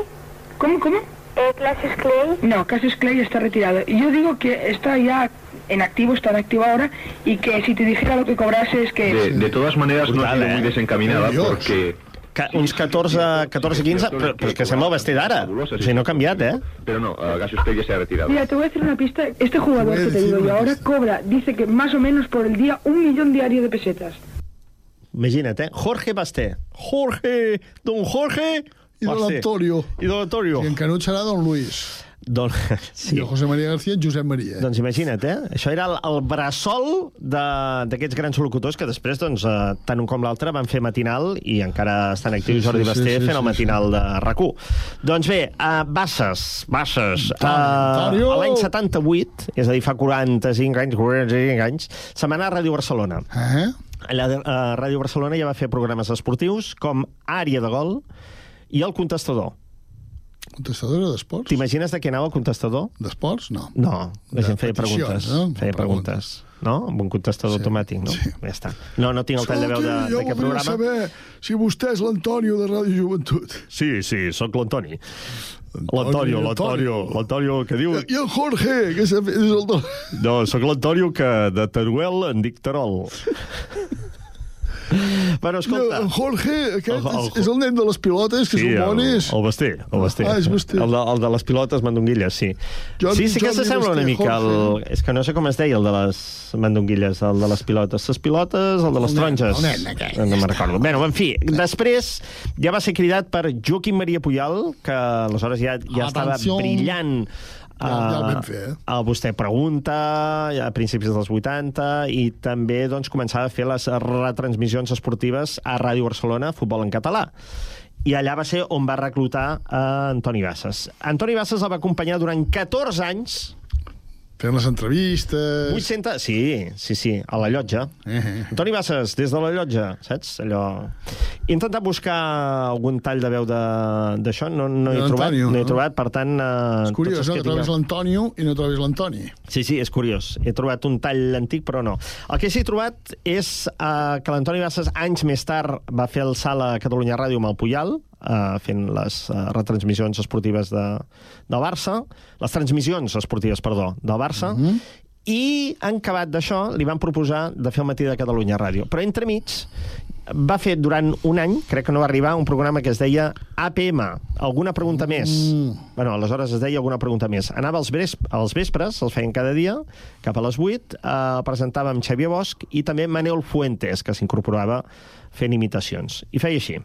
¿Cómo, cómo? Eh, ¿Clases Clay? No, Cassius Clay está retirado. Y yo digo que está ya en activo, está en activo ahora, y que si te dijera lo que cobrase es que... De, de todas maneras, no ha sido muy eh? desencaminada Dios. porque... Ca uns 14, 14 15, però, però és que sembla el Basté d'ara. O sigui, no ha canviat, eh? Pero no, Cassius Clay ya se ha retirado. Mira, te voy a decir una pista. Este jugador que te digo yo ahora cobra, dice que más o menos por el día un millón diario de pesetas. Imagina't, eh? Jorge Basté. Jorge, don Jorge I de Basté. l'Antonio. I de l'Antonio. I en Canut serà don Luis. Don... Sí. I el José María García, Josep Maria. Doncs imagina't, eh? Això era el, el bressol de- d'aquests grans locutors que després, doncs, eh, tant un com l'altre van fer matinal i encara estan actius Sí, Jordi sí, sí, Basté sí, fent el sí, matinal de rac Doncs bé, uh, Basses, Basses, uh, Antonio! l'any 78, és a dir, fa 45 anys, 45 anys, va anar a Ràdio Barcelona. Eh? Allà a Ràdio Barcelona ja va fer programes esportius com Àrea de Gol i El Contestador. Contestador era d'esports? T'imagines de què anava el contestador? D'esports? No. No, la gent feia preguntes. no? Feia preguntes. No? Amb un contestador sí. automàtic, no? Sí. Ja està. No, no tinc el tall de veu jo d'aquest voldria programa. saber si vostè és l'Antonio de Ràdio Joventut. Sí, sí, sóc l'Antoni. L'Antonio, l'Antonio, l'Antonio que diu... I el Jorge, que és el. No, sóc l'Antonio que de Teruel en dic Terol. Bueno, escolta... El Jorge, aquest, El- el- és, és el nen de les pilotes, que Sí, és un el, bonis. el Basté, el Basté. Ah, és Basté. El de, el de les pilotes mandonguilles, sí. Jordi- sí, sí que s'assembla una mica al... És que no sé com es deia el de les mandonguilles, el de les pilotes. Les pilotes, el de les El nen, taronges. el nen aquell, no me'n recordo. Bé, en fi, després ja va ser cridat per Joaquim Maria Puyal, que aleshores ja, ja estava Atenció. brillant Ja- ja el eh, vam fer, eh? el Vostè Pregunta, a principis dels 80, i també doncs, començava a fer les retransmissions esportives a Ràdio Barcelona, futbol en català. I allà va ser on va reclutar a Antoni Bassas. Antoni Bassas el va acompanyar durant 14 anys Fent les entrevistes... 800... Sí, sí, sí, a la llotja. Eh, eh. Antoni Bassas, des de la llotja, saps? Allò... He intentat buscar algun tall de veu de- d'això, no, no he trobat, l'Antonio, no he no? trobat, per tant... Eh, És curiós, no? que trobes l'Antonio i no trobes l'Antoni. Sí, sí, és curiós. He trobat un tall antic, però no. El que sí he trobat és eh, que l'Antoni Bassas anys més tard va fer el salt a Catalunya Ràdio amb el Puyal, eh, fent les eh, retransmissions esportives de, del Barça, les transmissions esportives, perdó, del Barça, mm -hmm. i en acabat d'això li van proposar de fer el matí de Catalunya Ràdio. Però entremig va fer durant un any, crec que no va arribar, un programa que es deia APM, alguna pregunta més. Mm. Bueno, aleshores es deia alguna pregunta més. Anava als, ves als vespres, els feien cada dia, cap a les 8, eh, presentava amb Xavier Bosch i també Manel Fuentes, que s'incorporava fent imitacions. I feia així.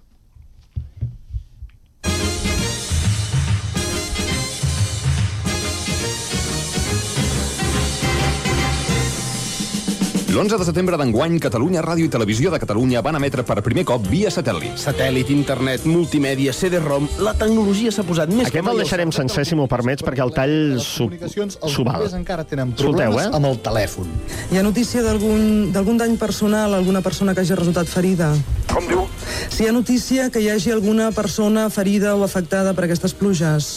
L'11 de setembre d'enguany, Catalunya Ràdio i Televisió de Catalunya van emetre per primer cop via satèl·lit. Satèl·lit, internet, multimèdia, CD-ROM... La tecnologia s'ha posat més Aquest el deixarem sencer, si m'ho permets, perquè el tall s'ho val. encara tenen Escolteu, problemes eh? amb el telèfon. Hi ha notícia d'algun d'algun dany personal, alguna persona que hagi resultat ferida? Com diu? Si hi ha notícia que hi hagi alguna persona ferida o afectada per aquestes pluges.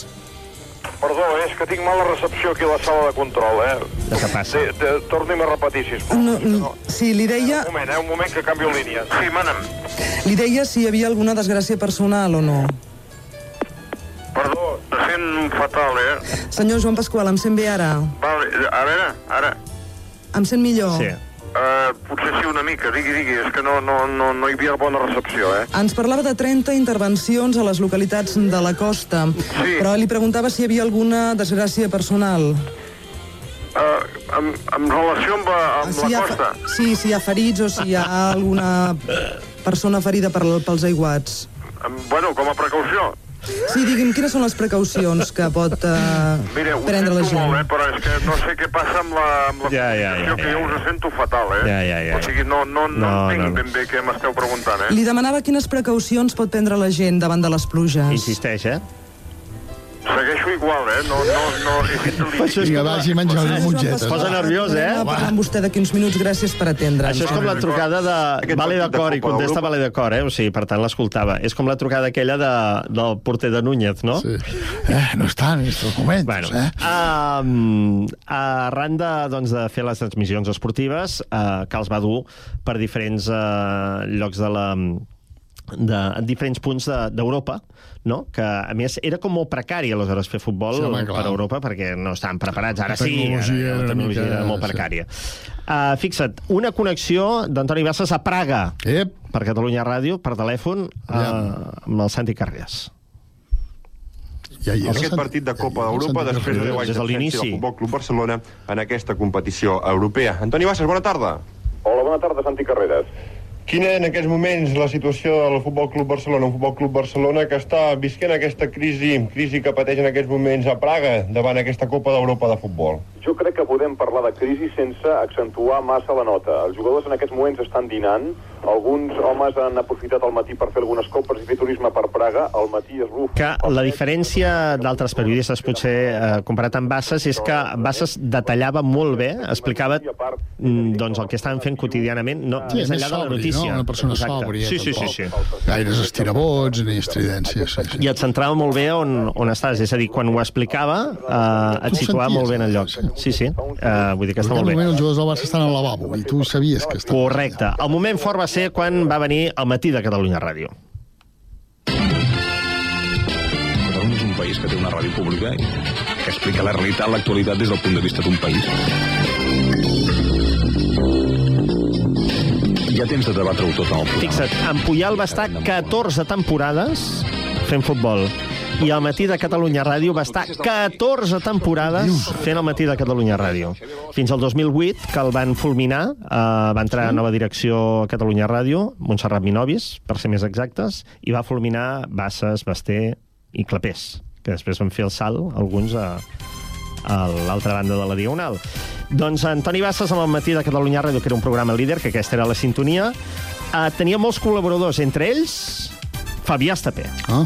Perdó, eh, és que tinc mala recepció aquí a la sala de control, eh? De què passa? De, de, torni'm a repetir, sisplau. No, no, sí, li deia, Un moment, eh, un moment que canvio línia. Sí, mana'm. li deia si hi havia alguna desgràcia personal o no. Perdó, me sent fatal, eh? Senyor Joan Pasqual, em sent bé ara? Vale, a veure, ara... Em sent millor? Sí. Uh, potser sí una mica, digui, digui, és que no, no, no, no hi havia bona recepció, eh? Ens parlava de 30 intervencions a les localitats de la costa, Sí. però li preguntava si hi havia alguna desgràcia personal. Uh, en, en relació amb, amb si la ha, costa... sí, si hi ha ferits o si hi ha alguna persona ferida per, pels aiguats. Em, bueno, com a precaució. Sí, digui'm, quines són les precaucions que pot eh, Mira, prendre la sento gent? molt, eh, però és que no sé què passa amb la, amb la Ja, ja, ja, que jo us sento fatal, eh? Ja, ja, ja. O sigui, no, no, no, No, entenc no. ben bé què m'esteu preguntant, eh? Li demanava quines precaucions pot prendre la gent davant de les pluges. Insisteix, eh? Segueixo igual, eh? No, no, no, he fet el Vinga, la- vagi a menjar unes mongetes. Es posa nerviós, eh? Tornem a parlar amb vostè d'aquí uns minuts. Gràcies per atendre'ns. Això és com la trucada de Vale d'acord i contesta Vale d'acord, eh? O sigui, per tant, l'escoltava. És com la trucada aquella de, del porter de Núñez, no? Sí. Eh, no està en estos momentos, Bueno, eh? um, arran de, doncs, de fer les transmissions esportives, uh, que els va dur per diferents uh, llocs de la de en diferents punts de- d'Europa, no? que a més era com molt precari aleshores fer futbol Sí, home, per. Europa perquè no estaven preparats. Ara La sí, ara, tecnologia era la tecnologia mica- era molt sí. precària. Uh, fixa't, una connexió d'Antoni Bassas a Praga Ep. per Catalunya Ràdio, per telèfon, uh, amb el Santi Carriàs. Ja hi és. Aquest partit de Copa d'Europa Santi després de 10 anys de d'absència l'inici. del Futbol Club Barcelona en aquesta competició europea. Antoni Bassas, bona tarda. Hola, bona tarda, Santi Carreras. Quina en aquests moments la situació del Futbol Club Barcelona, un Futbol Club Barcelona que està visquent aquesta crisi, crisi que pateix en aquests moments a Praga davant aquesta Copa d'Europa de futbol? Jo crec que podem parlar de crisi sense accentuar massa la nota. Els jugadors en aquests moments estan dinant, alguns homes han aprofitat el matí per fer algunes copes i fer turisme per Praga, al matí és ruf. Que la diferència d'altres periodistes, potser eh, comparat amb Bassas, és que Bassas detallava molt bé, explicava mm, doncs, el que estaven fent quotidianament, no, Sí, més enllà de la notícia. no? Una persona Exacte. sòbria, Sí, sí, sí, sí. Gaires estirabots ni estridències. Sí, sí. I et centrava molt bé on, on estàs, és a dir, quan ho explicava, eh, et situava molt bé en el lloc. Sí, sí, eh, vull dir que està En molt bé. moment els jugadors del Barça estan al lavabo i tu sabies que estaven... Correcte. El moment fort va ser quan va venir el matí de Catalunya Ràdio. Catalunya és un país que té una ràdio pública i que explica la realitat, l'actualitat des del punt de vista d'un país. Hi ha temps de debatre-ho tot en el programa. Fixa't, en Puyal va estar 14 temporades fent futbol. I al matí de Catalunya Ràdio va estar 14 temporades fent el matí de Catalunya Ràdio. Fins al 2008, que el van fulminar, eh, va entrar a nova direcció a Catalunya Ràdio, Montserrat Minovis, per ser més exactes, i va fulminar Basses, Basté i Clapés, que després van fer el salt, alguns, a, a l'altra banda de la Diagonal. Doncs Antoni Bassas amb el matí de Catalunya Ràdio, que era un programa líder, que aquesta era la sintonia, eh, tenia molts col·laboradors, entre ells Fabià Estapé. Ah.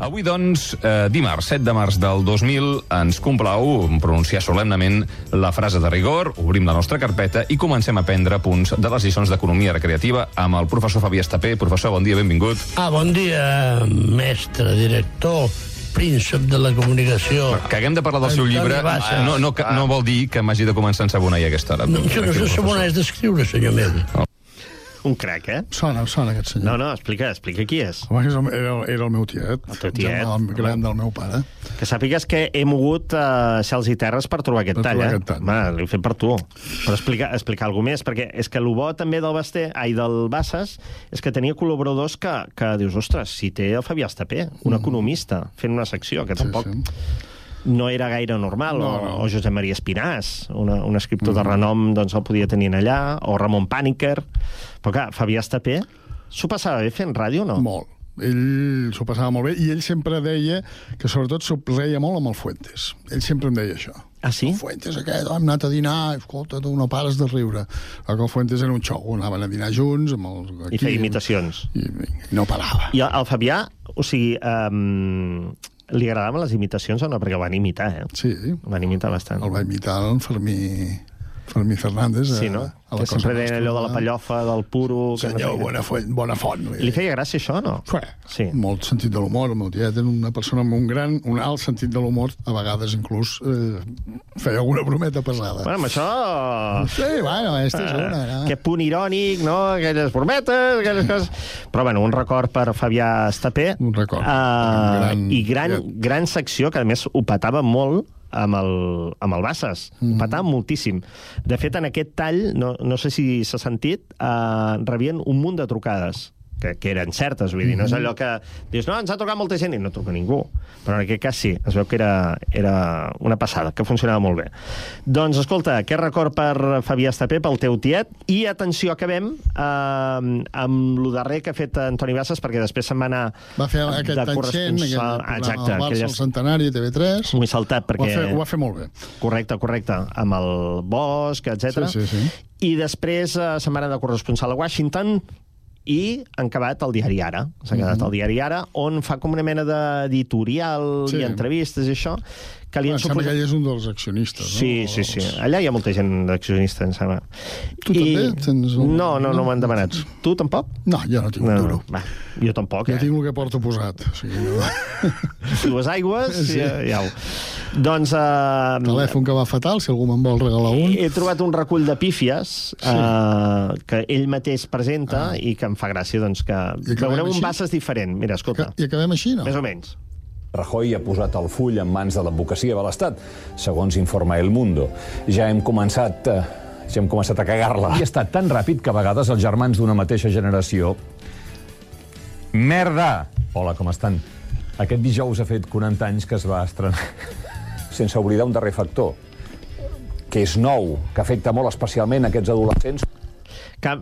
Avui, doncs, eh, dimarts, 7 de març del 2000, ens complau pronunciar solemnament la frase de rigor, obrim la nostra carpeta i comencem a prendre punts de les lliçons d'economia recreativa amb el professor Fabià Estapé. Professor, bon dia, benvingut. Ah, bon dia, mestre, director, príncep de la comunicació. Que haguem de parlar del seu llibre Bassas. no, no, no vol dir que m'hagi de començar a ensabonar ja a aquesta hora. No, això no on és d'escriure, senyor meu. Un crac, eh? Sona, sona aquest senyor. No, no, explica, explica qui és. Home, és el, era, era el meu tiet. El teu tiet. El gran del meu pare. Que sàpigues que he mogut uh, cels i terres per trobar aquest Per tall, trobar eh? aquest tall. Home, l'he fet per tu. Però explicar, explicar alguna més, perquè és que el bo també del Basté, ai, del Bassas, és que tenia col·laboradors que, que dius, ostres, si té el Fabià Estapé, un economista, fent una secció, que tampoc no era gaire normal, No, no. o Josep Maria Espinàs, una, un escriptor de renom, doncs el podia tenir allà, o Ramon Pàniker, però clar, Fabià Estapé s'ho passava bé fent ràdio o no? Molt. Ell s'ho passava molt bé i ell sempre deia que sobretot s'ho reia molt amb el Fuentes. Ell sempre em deia això. Ah, sí? El Fuentes aquest, hem anat a dinar, escolta, tu no pares de riure. Perquè el Fuentes era un xou, anaven a dinar junts amb els... I feia imitacions. I, i no parava. I el, el Fabià, o sigui, um, li agradaven les imitacions o no? Perquè el van imitar, eh? Sí. El van imitar bastant. El va imitar el Fermí, Fermí Fernández. Sí, no? A, a que sempre deien allò de la pallofa, del puro... que no sé Senyor, què. bona font. Bona font Li feia gràcia això, no? Sí. Molt sentit de l'humor. El meu tiet era una persona amb un gran, un alt sentit de l'humor, a vegades inclús eh, feia alguna brometa pesada. Bueno, amb això... Sí, bueno, esta és una. Eh, no? que punt irònic, no? Aquelles brometes, aquelles coses... Però, bueno, un record per Fabià Estapé. Un record. Uh, gran- I gran, gran secció, que a més ho petava molt amb el, amb el Bassas. Mm. Ho petava moltíssim. De fet, en aquest tall, no, no sé si s'ha sentit, uh, rebien un munt de trucades que, que eren certes, vull dir, no és Mhm. allò que dius, no, ens ha trucat molta gent i no truca ningú. Però en aquest cas sí, es veu que era, era una passada, que funcionava molt bé. Doncs, escolta, aquest record per Fabià Estapé, pel teu tiet, i atenció, acabem eh, amb lo darrer que ha fet Antoni Bassas, perquè després se'n va anar Va fer aquest de any 100, corresponsal. aquell programa Exacte, del Barça, aquelles- el Centenari, TV3. M'ho he saltat Ho perquè... va, fer, ho va fer molt bé. Correcte, correcte, amb el Bosch, etc. Sí, sí, sí. I després eh, se'n va anar de corresponsal a Washington i han acabat el diari Ara. S'ha quedat Mhm. el diari Ara, on fa com una mena d'editorial Sí. i entrevistes i això, que li han sembla que suposat... ell és un dels accionistes, no? Sí, sí, sí. Allà hi ha molta gent d'accionista, em sembla. Tu també tens un- No, no, no m'han demanat. Tu tampoc? No, jo no tinc un duro. Va, jo tampoc, Jo eh? tinc el que porto posat. O sigui, no... Dues aigües, Sí. sí. ja, ja ho... Doncs... Eh, Telèfon que va fatal, si algú me'n vol regalar un. He trobat un recull de pífies sí. eh, que ell mateix presenta ah. i que em fa gràcia doncs, que veurem un així? Bassas diferent. Mira, escolta. I acabem així, no? Més o menys. Rajoy ha posat el full en mans de l'advocacia de l'Estat, segons informa El Mundo. Ja hem començat... Eh, ja hem començat a cagar-la. I ha estat tan ràpid que a vegades els germans d'una mateixa generació... Merda! Hola, com estan? Aquest dijous ha fet 40 anys que es va estrenar... Sense oblidar un darrer factor, que és nou, que afecta molt especialment aquests adolescents. Que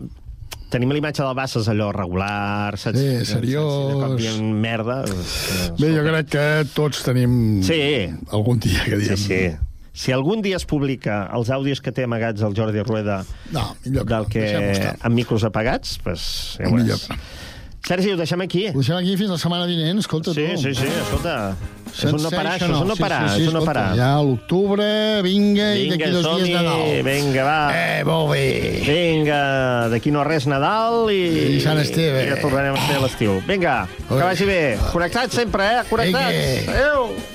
tenim l'imatge del Barça és allò regular, saps? Sí, seriós. De cop ha merda. eh, Bé, jo crec que tots tenim Sí. algun dia que diem... Sí, sí. Si algun dia es publica els àudios que té amagats el Jordi Rueda no, millor del que deixem-ho estar. amb micros apagats, pues, ja ho Millor. veuràs. Sergi, ho deixem aquí. Ho deixem aquí fins la setmana vinent, escolta Sí, tu. sí, sí, escolta. És un no parar, això és un no Sí, parar, sí, sí, és un no escolta, parar. Ja a l'octubre, vinga, i Vinga, d'aquí dos dies Nadal. vinga, va. Eh, molt bé. Vinga, d'aquí no res Nadal i... I Sant Esteve. I ja tornarem a fer l'estiu. Vinga, que vagi bé. Connectats sempre, eh? Connectats. Vinga. Adéu.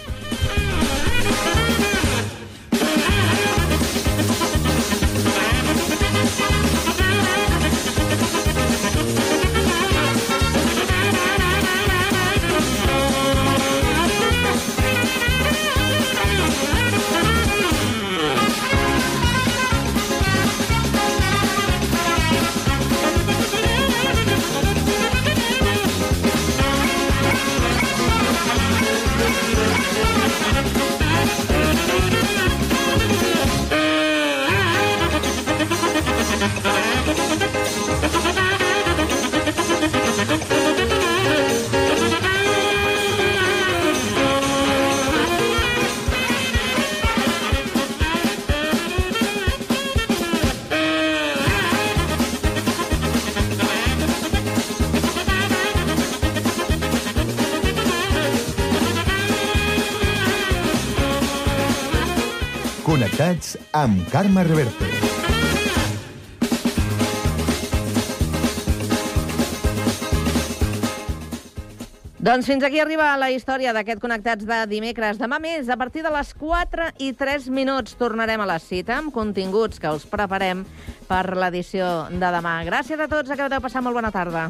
Connectats amb Carme Reverte. Doncs fins aquí arriba la història d'aquest Connectats de dimecres. Demà més, a partir de les 4 i 3 minuts, tornarem a la cita amb continguts que us preparem per l'edició de demà. Gràcies a tots, acabeu de passar molt bona tarda.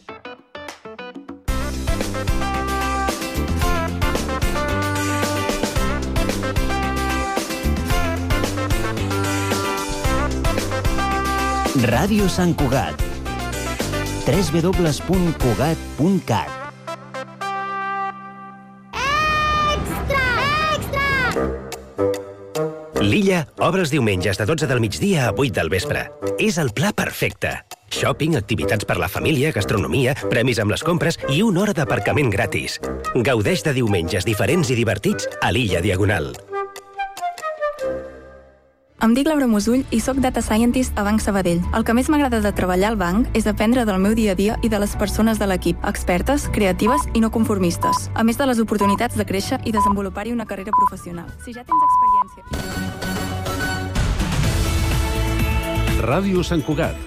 Ràdio Sant Cugat. www.cugat.cat Extra! Extra! L'illa obre els diumenges de 12 del migdia a 8 del vespre. És el pla perfecte. Shopping, activitats per la família, gastronomia, premis amb les compres i una hora d'aparcament gratis. Gaudeix de diumenges diferents i divertits a l'illa Diagonal. Em dic Laura Musull i sóc Data Scientist a Banc Sabadell. El que més m'agrada de treballar al banc és aprendre del meu dia a dia i de les persones de l'equip, expertes, creatives i no conformistes, a més de les oportunitats de créixer i desenvolupar-hi una carrera professional. Si ja tens experiència... Ràdio Sant Cugat,